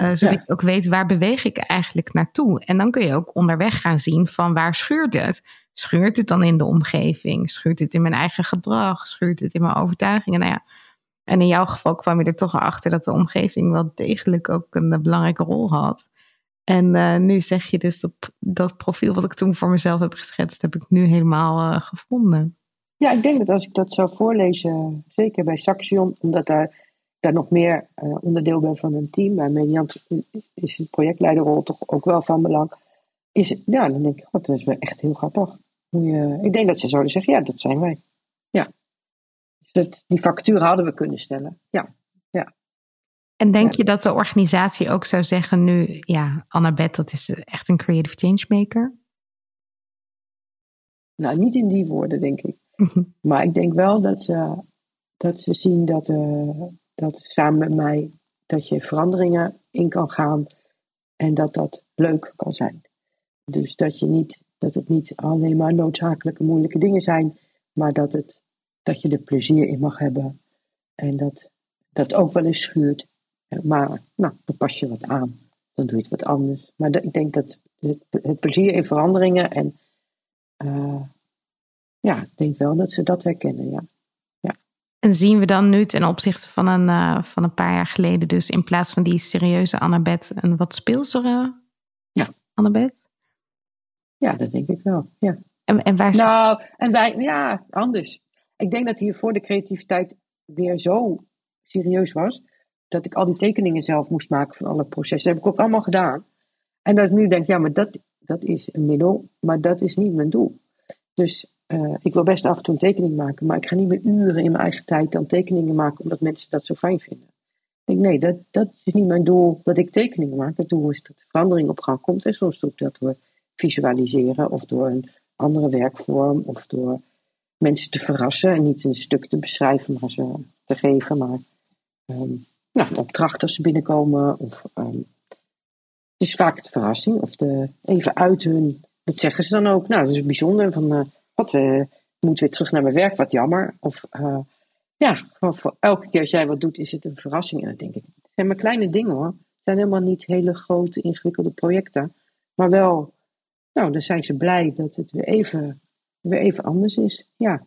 Uh, zodat je ook weet waar beweeg ik eigenlijk naartoe. En dan kun je ook onderweg gaan zien van waar schuurt het. Schuurt het dan in de omgeving? Schuurt het in mijn eigen gedrag? Schuurt het in mijn overtuigingen? Nou ja, en in jouw geval kwam je er toch achter dat de omgeving wel degelijk ook een belangrijke rol had. En uh, nu zeg je dus dat dat profiel wat ik toen voor mezelf heb geschetst, heb ik nu helemaal uh, gevonden. Ja, ik denk dat als ik dat zou voorlezen, zeker bij Saxion, omdat daar, daar nog meer uh, onderdeel ben van een team, bij Mediant is de projectleiderrol toch ook wel van belang. Is, ja, dan denk ik, god, dat is wel echt heel grappig. Je, ik denk dat ze zouden zeggen, ja, dat zijn wij. Ja. Dus dat, die factuur hadden we kunnen stellen. Ja. ja. En denk je dat de organisatie ook zou zeggen nu, ja, Annabeth, dat is echt een creative changemaker? Nou, niet in die woorden, denk ik. Mhm. Maar ik denk wel dat ze, dat ze zien dat, uh, dat samen met mij dat je veranderingen in kan gaan en dat dat leuk kan zijn. Dus dat, je niet, dat het niet alleen maar noodzakelijke moeilijke dingen zijn, maar dat, het, dat je er plezier in mag hebben. En dat dat ook wel eens schuurt. Maar nou, dan pas je wat aan. Dan doe je het wat anders. Maar ik denk dat het, plezier in veranderingen en uh, ja, ik denk wel dat ze dat herkennen, ja. En zien we dan nu ten opzichte van een, uh, van een paar jaar geleden, dus in plaats van die serieuze Annabeth, een wat speelsere ja. Annabeth? Ja, dat denk ik wel, ja. En, en waar... Nou, en wij, ja, anders. Ik denk dat hiervoor de creativiteit weer zo serieus was, dat ik al die tekeningen zelf moest maken van alle processen. Dat heb ik ook allemaal gedaan. En dat ik nu denk, ja, maar dat, dat is een middel, maar dat is niet mijn doel. Dus uh, ik wil best af en toe een tekening maken, maar ik ga niet meer uren in mijn eigen tijd dan tekeningen maken omdat mensen dat zo fijn vinden. Ik denk, nee, dat, dat is niet mijn doel dat ik tekeningen maak. Het doel is dat de verandering op gang komt. En soms ik dat door visualiseren of door een andere werkvorm of door mensen te verrassen en niet een stuk te beschrijven, maar ze te geven. Maar um, nou, opdrachten als ze binnenkomen of um, het is vaak de verrassing of de, even uit hun, dat zeggen ze dan ook. Nou, dat is bijzonder van... Uh, we moeten weer terug naar mijn werk, wat jammer. Of uh, ja, voor elke keer als jij wat doet, is het een verrassing. En dan denk ik, het zijn maar kleine dingen hoor. Het zijn helemaal niet hele grote, ingewikkelde projecten. Maar wel, nou, dan zijn ze blij dat het weer even, weer even anders is. Ja.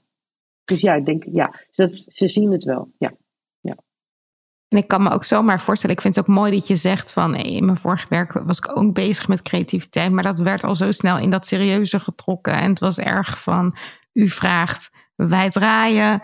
Dus ja, ik denk, ja, dat, ze zien het wel. Ja. En ik kan me ook zomaar voorstellen, ik vind het ook mooi dat je zegt van in mijn vorige werk was ik ook bezig met creativiteit, maar dat werd al zo snel in dat serieuze getrokken. En het was erg van u vraagt, wij draaien.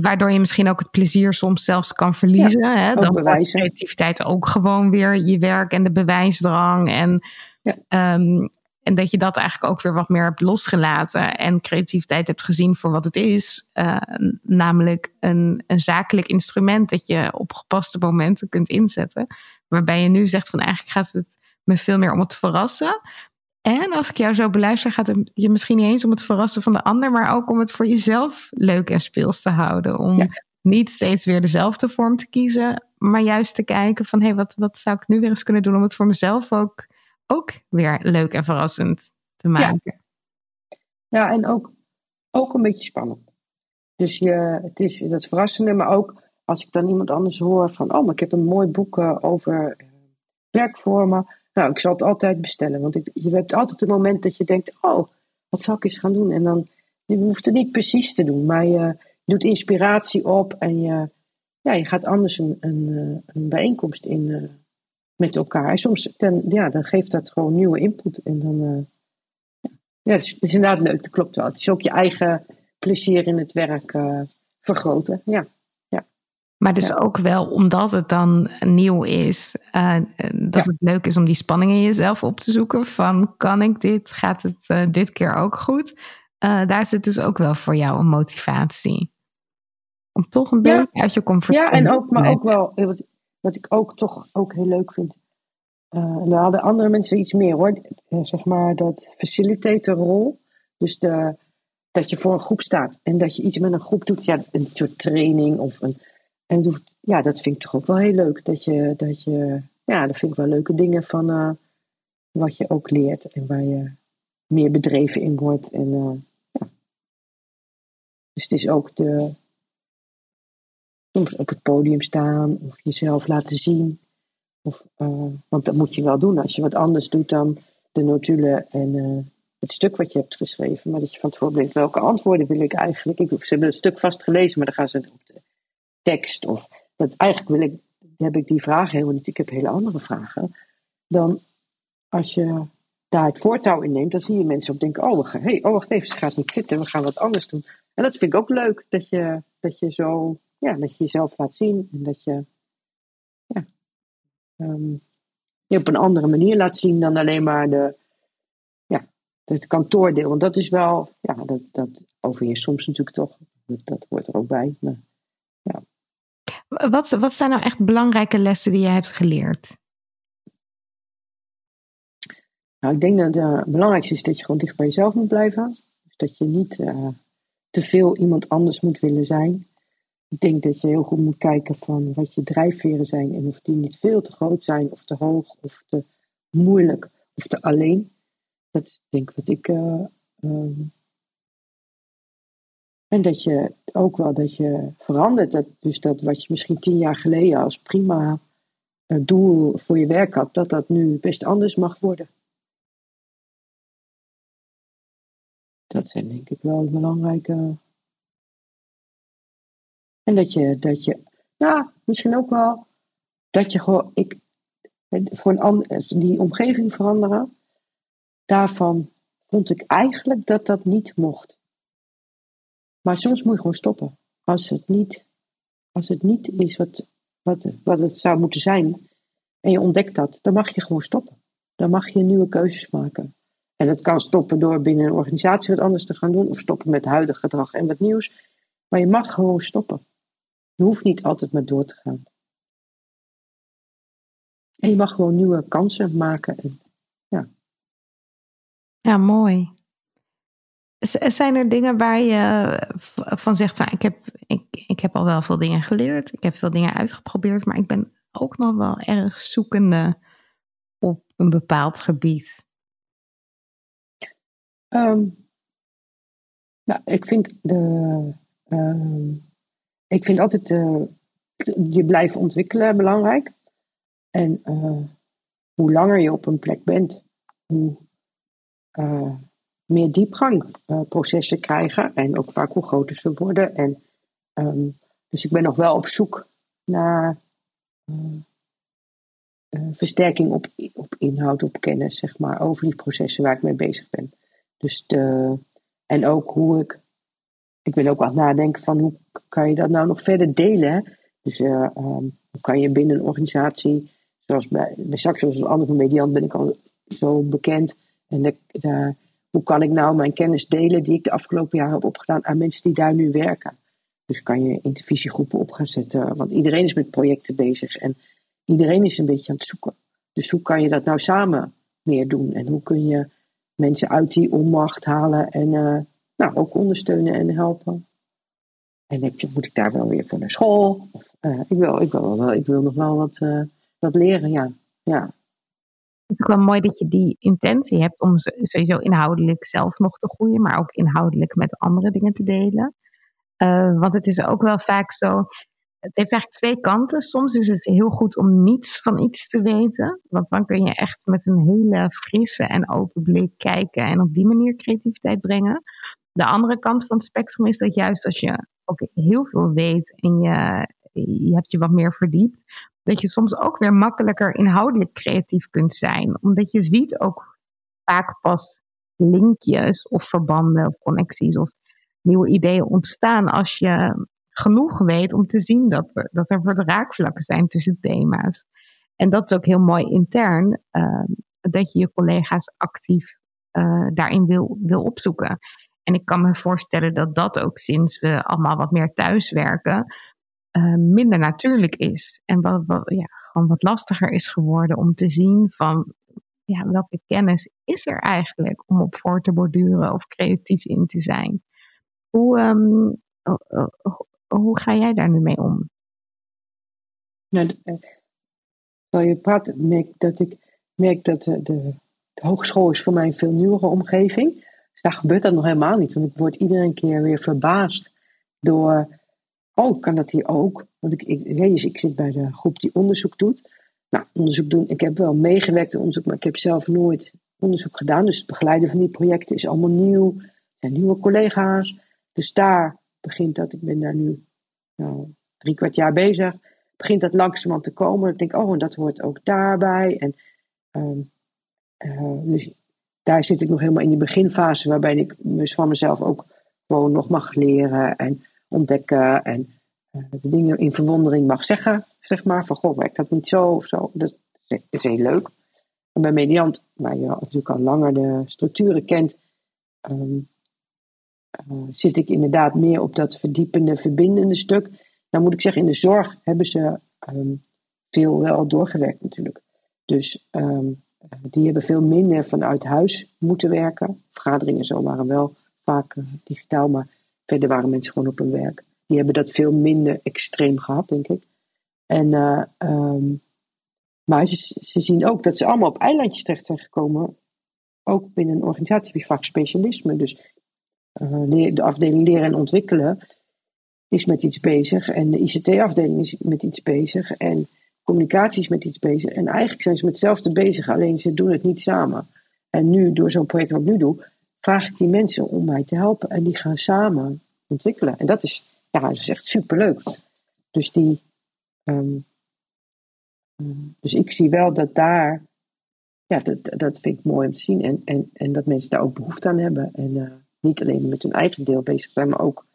Waardoor je misschien ook het plezier soms zelfs kan verliezen. Ja, hè? Dan wordt creativiteit ook gewoon weer je werk en de bewijsdrang. En ja. um, en dat je dat eigenlijk ook weer wat meer hebt losgelaten en creativiteit hebt gezien voor wat het is. Uh, namelijk een, een zakelijk instrument dat je op gepaste momenten kunt inzetten. Waarbij je nu zegt van eigenlijk gaat het me veel meer om het verrassen. En als ik jou zo beluister, gaat het je misschien niet eens om het verrassen van de ander, maar ook om het voor jezelf leuk en speels te houden. Om niet steeds weer dezelfde vorm te kiezen, maar juist te kijken van hé, hey, wat, wat zou ik nu weer eens kunnen doen om het voor mezelf ook ook weer leuk en verrassend te maken. Ja, ja en ook, ook een beetje spannend. Dus je, het is dat verrassende, maar ook als ik dan iemand anders hoor van, oh, maar ik heb een mooi boek uh, over uh, werkvormen. Nou, ik zal het altijd bestellen, want ik, je hebt altijd het moment dat je denkt, oh, wat zal ik eens gaan doen? En dan, je hoeft het niet precies te doen, maar je doet inspiratie op en je, ja, je gaat anders een, een, eh, een bijeenkomst in met elkaar. En soms dan, ja, dan geeft dat gewoon nieuwe input. En dan, uh, ja, het is, het is, inderdaad leuk, dat klopt wel. Het is ook je eigen plezier in het werk uh, vergroten. Ja. ja. Maar dus ja. ook wel omdat het dan nieuw is, uh, dat ja. het leuk is om die spanning in jezelf op te zoeken. Van kan ik dit? Gaat het dit keer ook goed? daar zit dus ook wel voor jou een motivatie. Om toch een beetje uit je comfortzone Ja, en ook, maar ook wel, wat ik ook toch ook heel leuk vind. Uh, daar hadden andere mensen iets meer hoor. Uh, zeg maar dat facilitatorrol. Dus de, dat je voor een groep staat en dat je iets met een groep doet. Ja, een soort training of een. En doet, ja, dat vind ik toch ook wel heel leuk. Dat je, dat je ja, dat vind ik wel leuke dingen van uh, wat je ook leert en waar je meer bedreven in wordt. En. Dus het is ook de, soms op het podium staan of jezelf laten zien. Of, uh, want dat moet je wel doen als je wat anders doet dan de notulen en uh, het stuk wat je hebt geschreven. Maar dat je van tevoren denkt, welke antwoorden wil ik eigenlijk? Ik, ze hebben het stuk vast gelezen, maar dan gaan ze op de tekst. Of dat eigenlijk wil ik, heb ik die vragen helemaal niet. Ik heb hele andere vragen. Dan als je daar het voortouw in neemt, dan zie je mensen ook denken: oh, we hey, oh wacht even, ze gaat niet zitten, we gaan wat anders doen. En dat vind ik ook leuk, dat je, dat je zo, ja, dat je jezelf laat zien en dat je, ja, um, je op een andere manier laat zien dan alleen maar de, ja, het kantoordeel. Want dat is wel, ja, dat, dat overheerst soms natuurlijk toch. Dat, dat hoort er ook bij. Maar, ja. Wat, wat zijn nou echt belangrijke lessen die je hebt geleerd? Nou, ik denk dat het belangrijkste is dat je gewoon dicht bij jezelf moet blijven. Dus dat je niet uh, te veel iemand anders moet willen zijn. Ik denk dat je heel goed moet kijken van wat je drijfveren zijn en of die niet veel te groot zijn of te hoog of te moeilijk of te alleen. Dat is denk ik wat ik. Uh, um, en dat je ook wel dat je verandert. Dat, dus dat wat je misschien tien jaar geleden als prima uh, doel voor je werk had, dat dat nu best anders mag worden. Dat zijn denk ik wel belangrijke. En dat je, dat je, nou, misschien ook wel, dat je gewoon, ik, voor een ander, die omgeving veranderen, daarvan vond ik eigenlijk dat dat niet mocht. Maar soms moet je gewoon stoppen. Als het niet, als het niet is wat, wat, wat het zou moeten zijn, en je ontdekt dat, dan mag je gewoon stoppen. Dan mag je nieuwe keuzes maken. En het kan stoppen door binnen een organisatie wat anders te gaan doen, of stoppen met huidig gedrag en wat nieuws. Maar je mag gewoon stoppen. Je hoeft niet altijd maar door te gaan. En je mag gewoon nieuwe kansen maken. En, ja. ja, mooi. Zijn er dingen waar je van zegt, van, ik, heb, ik, ik heb al wel veel dingen geleerd, ik heb veel dingen uitgeprobeerd, maar ik ben ook nog wel erg zoekende op een bepaald gebied? Um, nou, ik vind de. Uh, ik vind altijd uh, je blijven ontwikkelen belangrijk. En uh, hoe langer je op een plek bent, hoe uh, meer diepgang processen krijgen. En ook vaak hoe groter ze worden. En, um, dus ik ben nog wel op zoek naar versterking op, op inhoud, op kennis, zeg maar, over die processen waar ik mee bezig ben. Dus de, en ook hoe ik. Ik wil ook wel nadenken van hoe kan je dat nou nog verder delen. Dus uh, um, hoe kan je binnen een organisatie, zoals bij, bij Saxo, als andere mediant ben ik al zo bekend. En de, hoe kan ik nou mijn kennis delen die ik de afgelopen jaren heb opgedaan aan mensen die daar nu werken. Dus kan je intervisiegroepen op gaan zetten, want iedereen is met projecten bezig en iedereen is een beetje aan het zoeken. Dus hoe kan je dat nou samen meer doen? En hoe kun je mensen uit die onmacht halen en uh, nou, ook ondersteunen en helpen. En heb je, moet ik daar wel weer voor naar school? Of, uh, ik, wil, ik, wil wel, ik wil nog wel wat, uh, wat leren, ja. ja. Het is ook wel mooi dat je die intentie hebt om sowieso inhoudelijk zelf nog te groeien, maar ook inhoudelijk met andere dingen te delen. want het is ook wel vaak zo, het heeft eigenlijk twee kanten. Soms is het heel goed om niets van iets te weten. Want dan kun je echt met een hele frisse en open blik kijken en op die manier creativiteit brengen. De andere kant van het spectrum is dat juist als je ook heel veel weet en je, je hebt je wat meer verdiept, dat je soms ook weer makkelijker inhoudelijk creatief kunt zijn. Omdat je ziet ook vaak pas linkjes of verbanden of connecties of nieuwe ideeën ontstaan als je genoeg weet om te zien dat, we, dat er wat raakvlakken zijn tussen thema's. En dat is ook heel mooi intern, uh, dat je je collega's actief uh, daarin wil, wil opzoeken. En ik kan me voorstellen dat dat ook sinds we allemaal wat meer thuiswerken, uh, minder natuurlijk is. En wat, ja, gewoon wat lastiger is geworden om te zien van ja, welke kennis is er eigenlijk om op voor te borduren of creatief in te zijn. Hoe, um, hoe ga jij daar nu mee om? Nou, terwijl je praat, merk dat ik merk dat de, de, hogeschool is voor mij een veel nieuwere omgeving. Dus daar gebeurt dat nog helemaal niet. Want ik word iedere keer weer verbaasd door oh, kan dat hier ook? Want ik, ik, ik zit bij de groep die onderzoek doet. Nou, onderzoek doen, ik heb wel meegewerkt in onderzoek, maar ik heb zelf nooit onderzoek gedaan. Dus het begeleiden van die projecten is allemaal nieuw. Er zijn nieuwe collega's. Dus daar begint dat, ik ben daar nu nou, drie kwart jaar bezig, begint dat langzamerhand te komen. Ik denk, oh, en dat hoort ook daarbij. En ehm, eh, dus daar zit ik nog helemaal in die beginfase, waarbij ik van mezelf ook gewoon nog mag leren en ontdekken en de dingen in verwondering mag zeggen, zeg maar, van goh, werkt dat niet zo of zo. Dat is heel leuk. En bij Mediant, waar je natuurlijk al langer de structuren kent, ehm, eh, zit ik inderdaad meer op dat verdiepende, verbindende stuk. Dan moet ik zeggen, in de zorg hebben ze um, veel wel doorgewerkt natuurlijk. Dus ehm, die hebben veel minder vanuit huis moeten werken. Vergaderingen zo waren wel vaak eh, digitaal, maar verder waren mensen gewoon op hun werk. Die hebben dat veel minder extreem gehad, denk ik. En, uh, um, maar ze, zien ook dat ze allemaal op eilandjes terecht zijn gekomen. Ook binnen een organisatie je vaak specialisme. Dus uh, de afdeling leren en ontwikkelen is met iets bezig. En de ICT-afdeling is met iets bezig. En communicatie is met iets bezig. En eigenlijk zijn ze met hetzelfde bezig, alleen ze doen het niet samen. En nu, door zo'n project wat ik nu doe, vraag ik die mensen om mij te helpen. En die gaan samen ontwikkelen. En dat is, ja, dat is echt superleuk. Dus die. Um, dus ik zie wel dat daar. Ja, dat, dat vind ik mooi om te zien. En, en, en dat mensen daar ook behoefte aan hebben. En uh, niet alleen met hun eigen deel bezig zijn, maar ook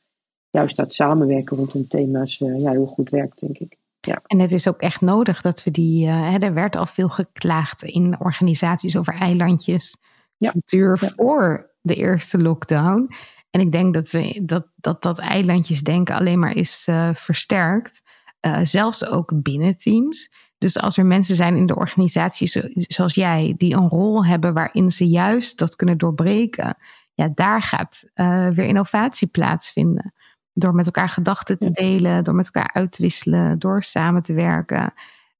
juist dat samenwerken rondom thema's uh, ja, heel goed werkt, denk ik. Ja. En het is ook echt nodig dat we die. Uh, hè, er werd al veel geklaagd in organisaties over eilandjes. Ja. Cultuur ja. voor de eerste lockdown. En ik denk dat we, dat, dat, dat eilandjesdenken alleen maar is uh, versterkt. Uh, zelfs ook binnen teams. Dus als er mensen zijn in de organisatie zoals jij, die een rol hebben waarin ze juist dat kunnen doorbreken, ja, daar gaat weer innovatie plaatsvinden. Door met elkaar gedachten te delen, door met elkaar uit te wisselen, door samen te werken.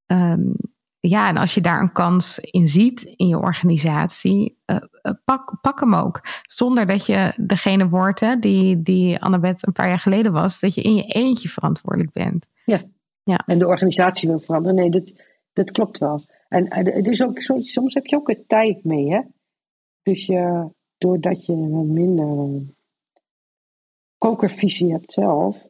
Um, ja, en als je daar een kans in ziet in je organisatie, uh, pak, pak hem ook. Zonder dat je degene wordt hè, die, die Annabeth een paar jaar geleden was, dat je in je eentje verantwoordelijk bent. Ja, ja. en de organisatie wil veranderen. Nee, dat, dat klopt wel. En het is ook, soms heb je ook een tijd mee, hè. Dus je, doordat je minder kokervisie hebt zelf,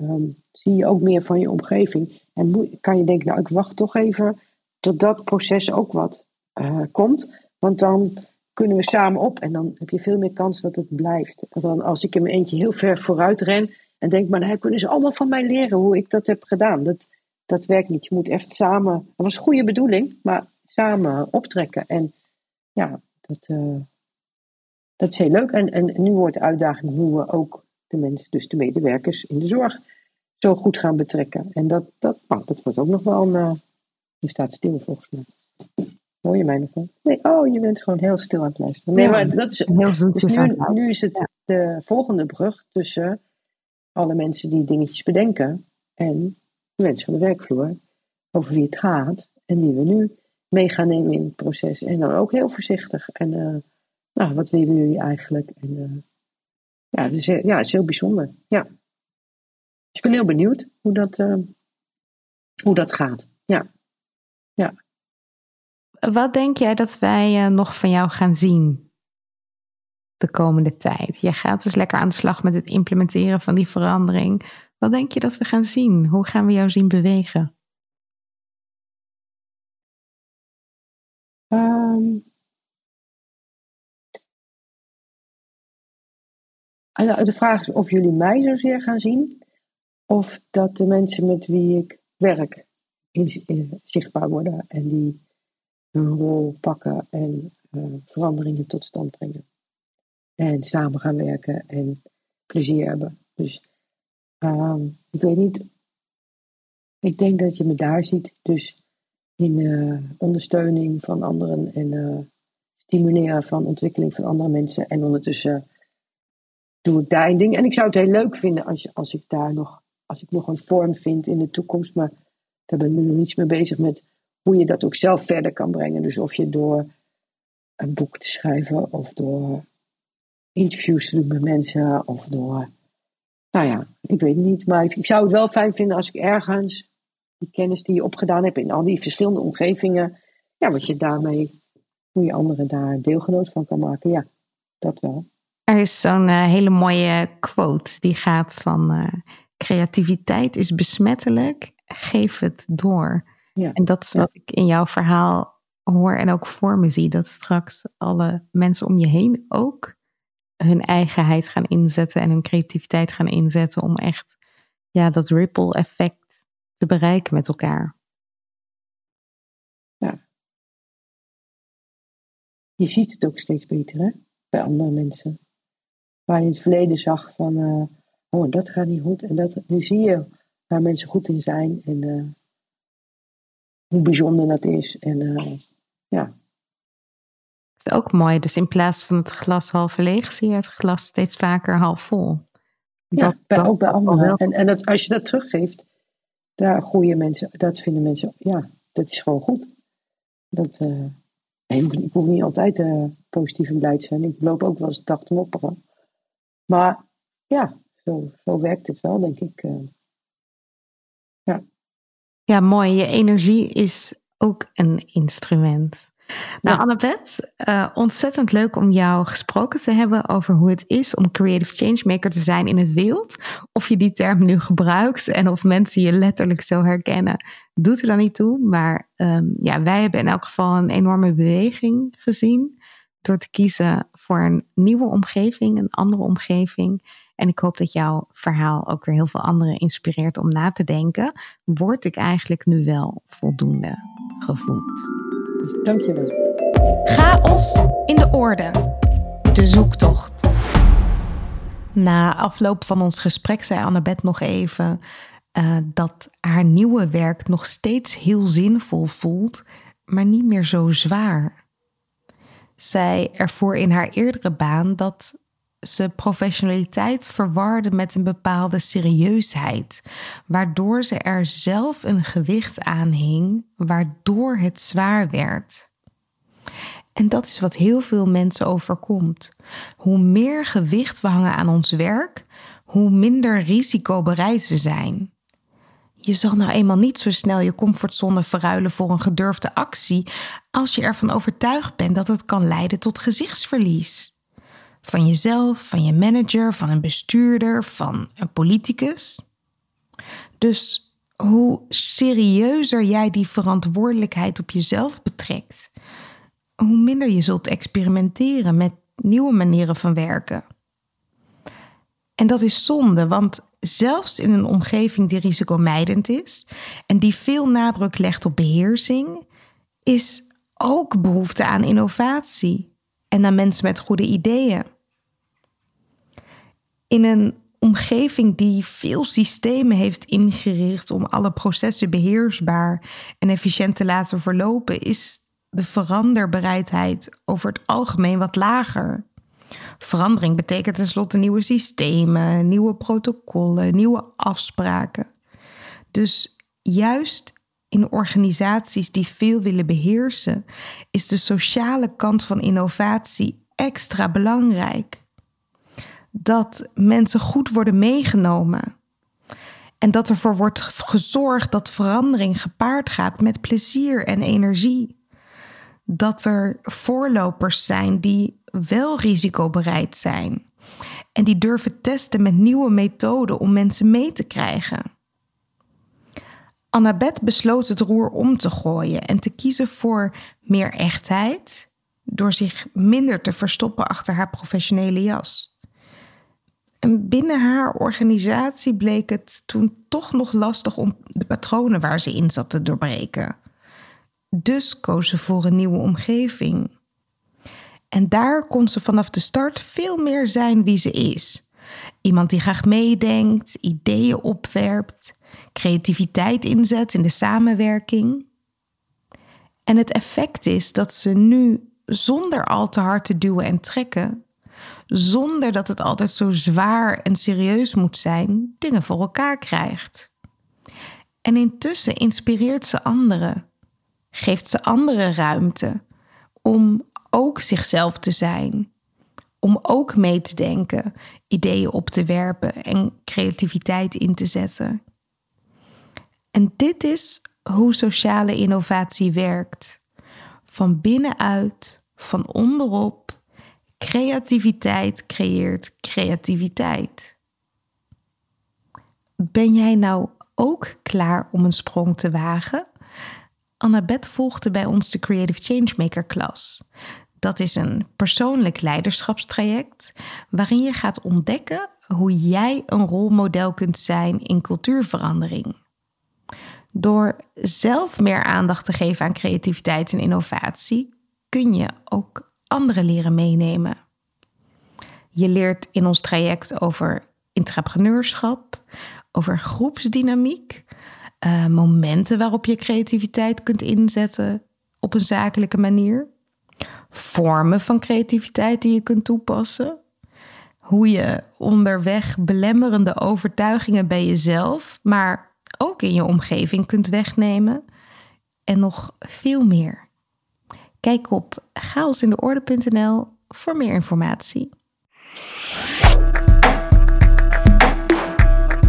um, zie je ook meer van je omgeving. En kan je denken, nou, ik wacht toch even tot dat proces ook wat uh, komt. Want dan kunnen we samen op en dan heb je veel meer kans dat het blijft. Dan als ik in mijn eentje heel ver vooruit ren en denk, maar dan kunnen ze allemaal van mij leren hoe ik dat heb gedaan. Dat, dat werkt niet. Je moet echt samen, dat was goede bedoeling, maar samen optrekken. En ja, dat, uh, dat is heel leuk. En, en nu wordt de uitdaging hoe we ook de mensen, dus de medewerkers in de zorg, zo goed gaan betrekken. En dat, dat, nou, dat wordt ook nog wel een, uh, je staat stil volgens mij. Hoor je mij nog wel? Nee, oh, je bent gewoon heel stil aan het luisteren. Nee, maar dat is heel. Dus nu, nu is het de volgende brug tussen alle mensen die dingetjes bedenken en de mensen van de werkvloer, over wie het gaat en die we nu mee gaan nemen in het proces. En dan ook heel voorzichtig. En uh, nou, wat willen jullie eigenlijk? En uh, ja, is, ja, het is heel bijzonder. Ja. Dus ik ben heel benieuwd hoe dat, uh, hoe dat gaat. Ja. Ja. Wat denk jij dat wij uh, nog van jou gaan zien de komende tijd? Je gaat dus lekker aan de slag met het implementeren van die verandering. Wat denk je dat we gaan zien? Hoe gaan we jou zien bewegen? Um, de vraag is of jullie mij zozeer gaan zien, of dat de mensen met wie ik werk in, zichtbaar worden en die hun rol pakken en uh, veranderingen tot stand brengen. En samen gaan werken en plezier hebben. Dus uh, ik weet niet, ik denk dat je me daar ziet. Dus in ondersteuning van anderen en stimuleren van ontwikkeling van andere mensen. En ondertussen doe ik daar een ding. En ik zou het heel leuk vinden als, als ik daar nog, als ik nog een vorm vind in de toekomst. Maar daar ben ik nu nog niets mee bezig met hoe je dat ook zelf verder kan brengen. Dus of je door een boek te schrijven of door interviews te doen met mensen of door nou ja, ik weet het niet. Maar ik, zou het wel fijn vinden als ik ergens die kennis die je opgedaan hebt in al die verschillende omgevingen, ja, wat je daarmee, hoe je anderen daar deelgenoot van kan maken. Ja, dat wel. Er is zo'n eh, hele mooie quote die gaat van uh, creativiteit is besmettelijk, geef het door. Ja. En dat is wat ik in jouw verhaal hoor en ook voor me zie. Dat straks alle mensen om je heen ook hun eigenheid gaan inzetten en hun creativiteit gaan inzetten om echt ja, dat ripple effect te bereiken met elkaar. Ja. Je ziet het ook steeds beter hè? bij andere mensen. Waar je in het verleden zag van, uh, oh dat gaat niet goed. En dat, nu zie je waar mensen goed in zijn en uh, hoe bijzonder dat is. En uh, ja, is ook mooi. Dus in plaats van het glas half leeg, zie je het glas steeds vaker half vol. Ja, bij, ook bij anderen. En, en dat, als je dat teruggeeft, daar groeien mensen, dat vinden mensen, ja, dat is gewoon goed. Dat, ik hoef niet altijd positief en blij te zijn. Ik loop ook wel eens dag te mopperen. Maar ja, zo, zo werkt het wel, denk ik. Uh, ja. ja, mooi. Je energie is ook een instrument. Nou, ja. Annabeth, uh, ontzettend leuk om jou gesproken te hebben over hoe het is om creative changemaker te zijn in het wild. Of je die term nu gebruikt en of mensen je letterlijk zo herkennen, doet er dan niet toe. Maar um, ja, wij hebben in elk geval een enorme beweging gezien door te kiezen voor een nieuwe omgeving, een andere omgeving. En ik hoop dat jouw verhaal ook weer heel veel anderen inspireert om na te denken. Word ik eigenlijk nu wel voldoende gevoed? Dankjewel. Chaos in de orde. De zoektocht. Na afloop van ons gesprek zei Annabeth nog even uh, dat haar nieuwe werk nog steeds heel zinvol voelt, maar niet meer zo zwaar. Zij ervoor in haar eerdere baan dat ze professionaliteit verwarde met een bepaalde serieusheid, waardoor ze er zelf een gewicht aan hing, waardoor het zwaar werd. En dat is wat heel veel mensen overkomt. Hoe meer gewicht we hangen aan ons werk, hoe minder risicobereid we zijn. Je zal nou eenmaal niet zo snel je comfortzone verruilen voor een gedurfde actie als je ervan overtuigd bent dat het kan leiden tot gezichtsverlies van jezelf, van je manager, van een bestuurder, van een politicus. Dus hoe serieuzer jij die verantwoordelijkheid op jezelf betrekt, hoe minder je zult experimenteren met nieuwe manieren van werken. En dat is zonde, want zelfs in een omgeving die risicomijdend is en die veel nadruk legt op beheersing, is ook behoefte aan innovatie en aan mensen met goede ideeën in een omgeving die veel systemen heeft ingericht om alle processen beheersbaar en efficiënt te laten verlopen, is de veranderbereidheid over het algemeen wat lager. Verandering betekent tenslotte nieuwe systemen, nieuwe protocollen, nieuwe afspraken. Dus juist in organisaties die veel willen beheersen, is de sociale kant van innovatie extra belangrijk dat mensen goed worden meegenomen. En dat ervoor wordt gezorgd dat verandering gepaard gaat met plezier en energie. Dat er voorlopers zijn die wel risicobereid zijn. En die durven testen met nieuwe methoden om mensen mee te krijgen. Annabeth besloot het roer om te gooien en te kiezen voor meer echtheid, door zich minder te verstoppen achter haar professionele jas. En binnen haar organisatie bleek het toen toch nog lastig om de patronen waar ze in zat te doorbreken. Dus koos ze voor een nieuwe omgeving. En daar kon ze vanaf de start veel meer zijn wie ze is. Iemand die graag meedenkt, ideeën opwerpt, creativiteit inzet in de samenwerking. En het effect is dat ze nu zonder al te hard te duwen en trekken zonder dat het altijd zo zwaar en serieus moet zijn, dingen voor elkaar krijgt. En intussen inspireert ze anderen, geeft ze anderen ruimte om ook zichzelf te zijn, om ook mee te denken, ideeën op te werpen en creativiteit in te zetten. En dit is hoe sociale innovatie werkt. Van binnenuit, van onderop, creativiteit creëert creativiteit. Ben jij nou ook klaar om een sprong te wagen? Annabeth volgde bij ons de Creative Changemaker klas. Dat is een persoonlijk leiderschapstraject waarin je gaat ontdekken hoe jij een rolmodel kunt zijn in cultuurverandering. Door zelf meer aandacht te geven aan creativiteit en innovatie, kun je ook anderen leren meenemen. Je leert in ons traject over entrepreneurschap, over groepsdynamiek, uh, momenten waarop je creativiteit kunt inzetten op een zakelijke manier, vormen van creativiteit die je kunt toepassen, hoe je onderweg belemmerende overtuigingen bij jezelf, maar ook in je omgeving kunt wegnemen en nog veel meer. Kijk op chaosindeorde.nl voor meer informatie.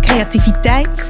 Creativiteit,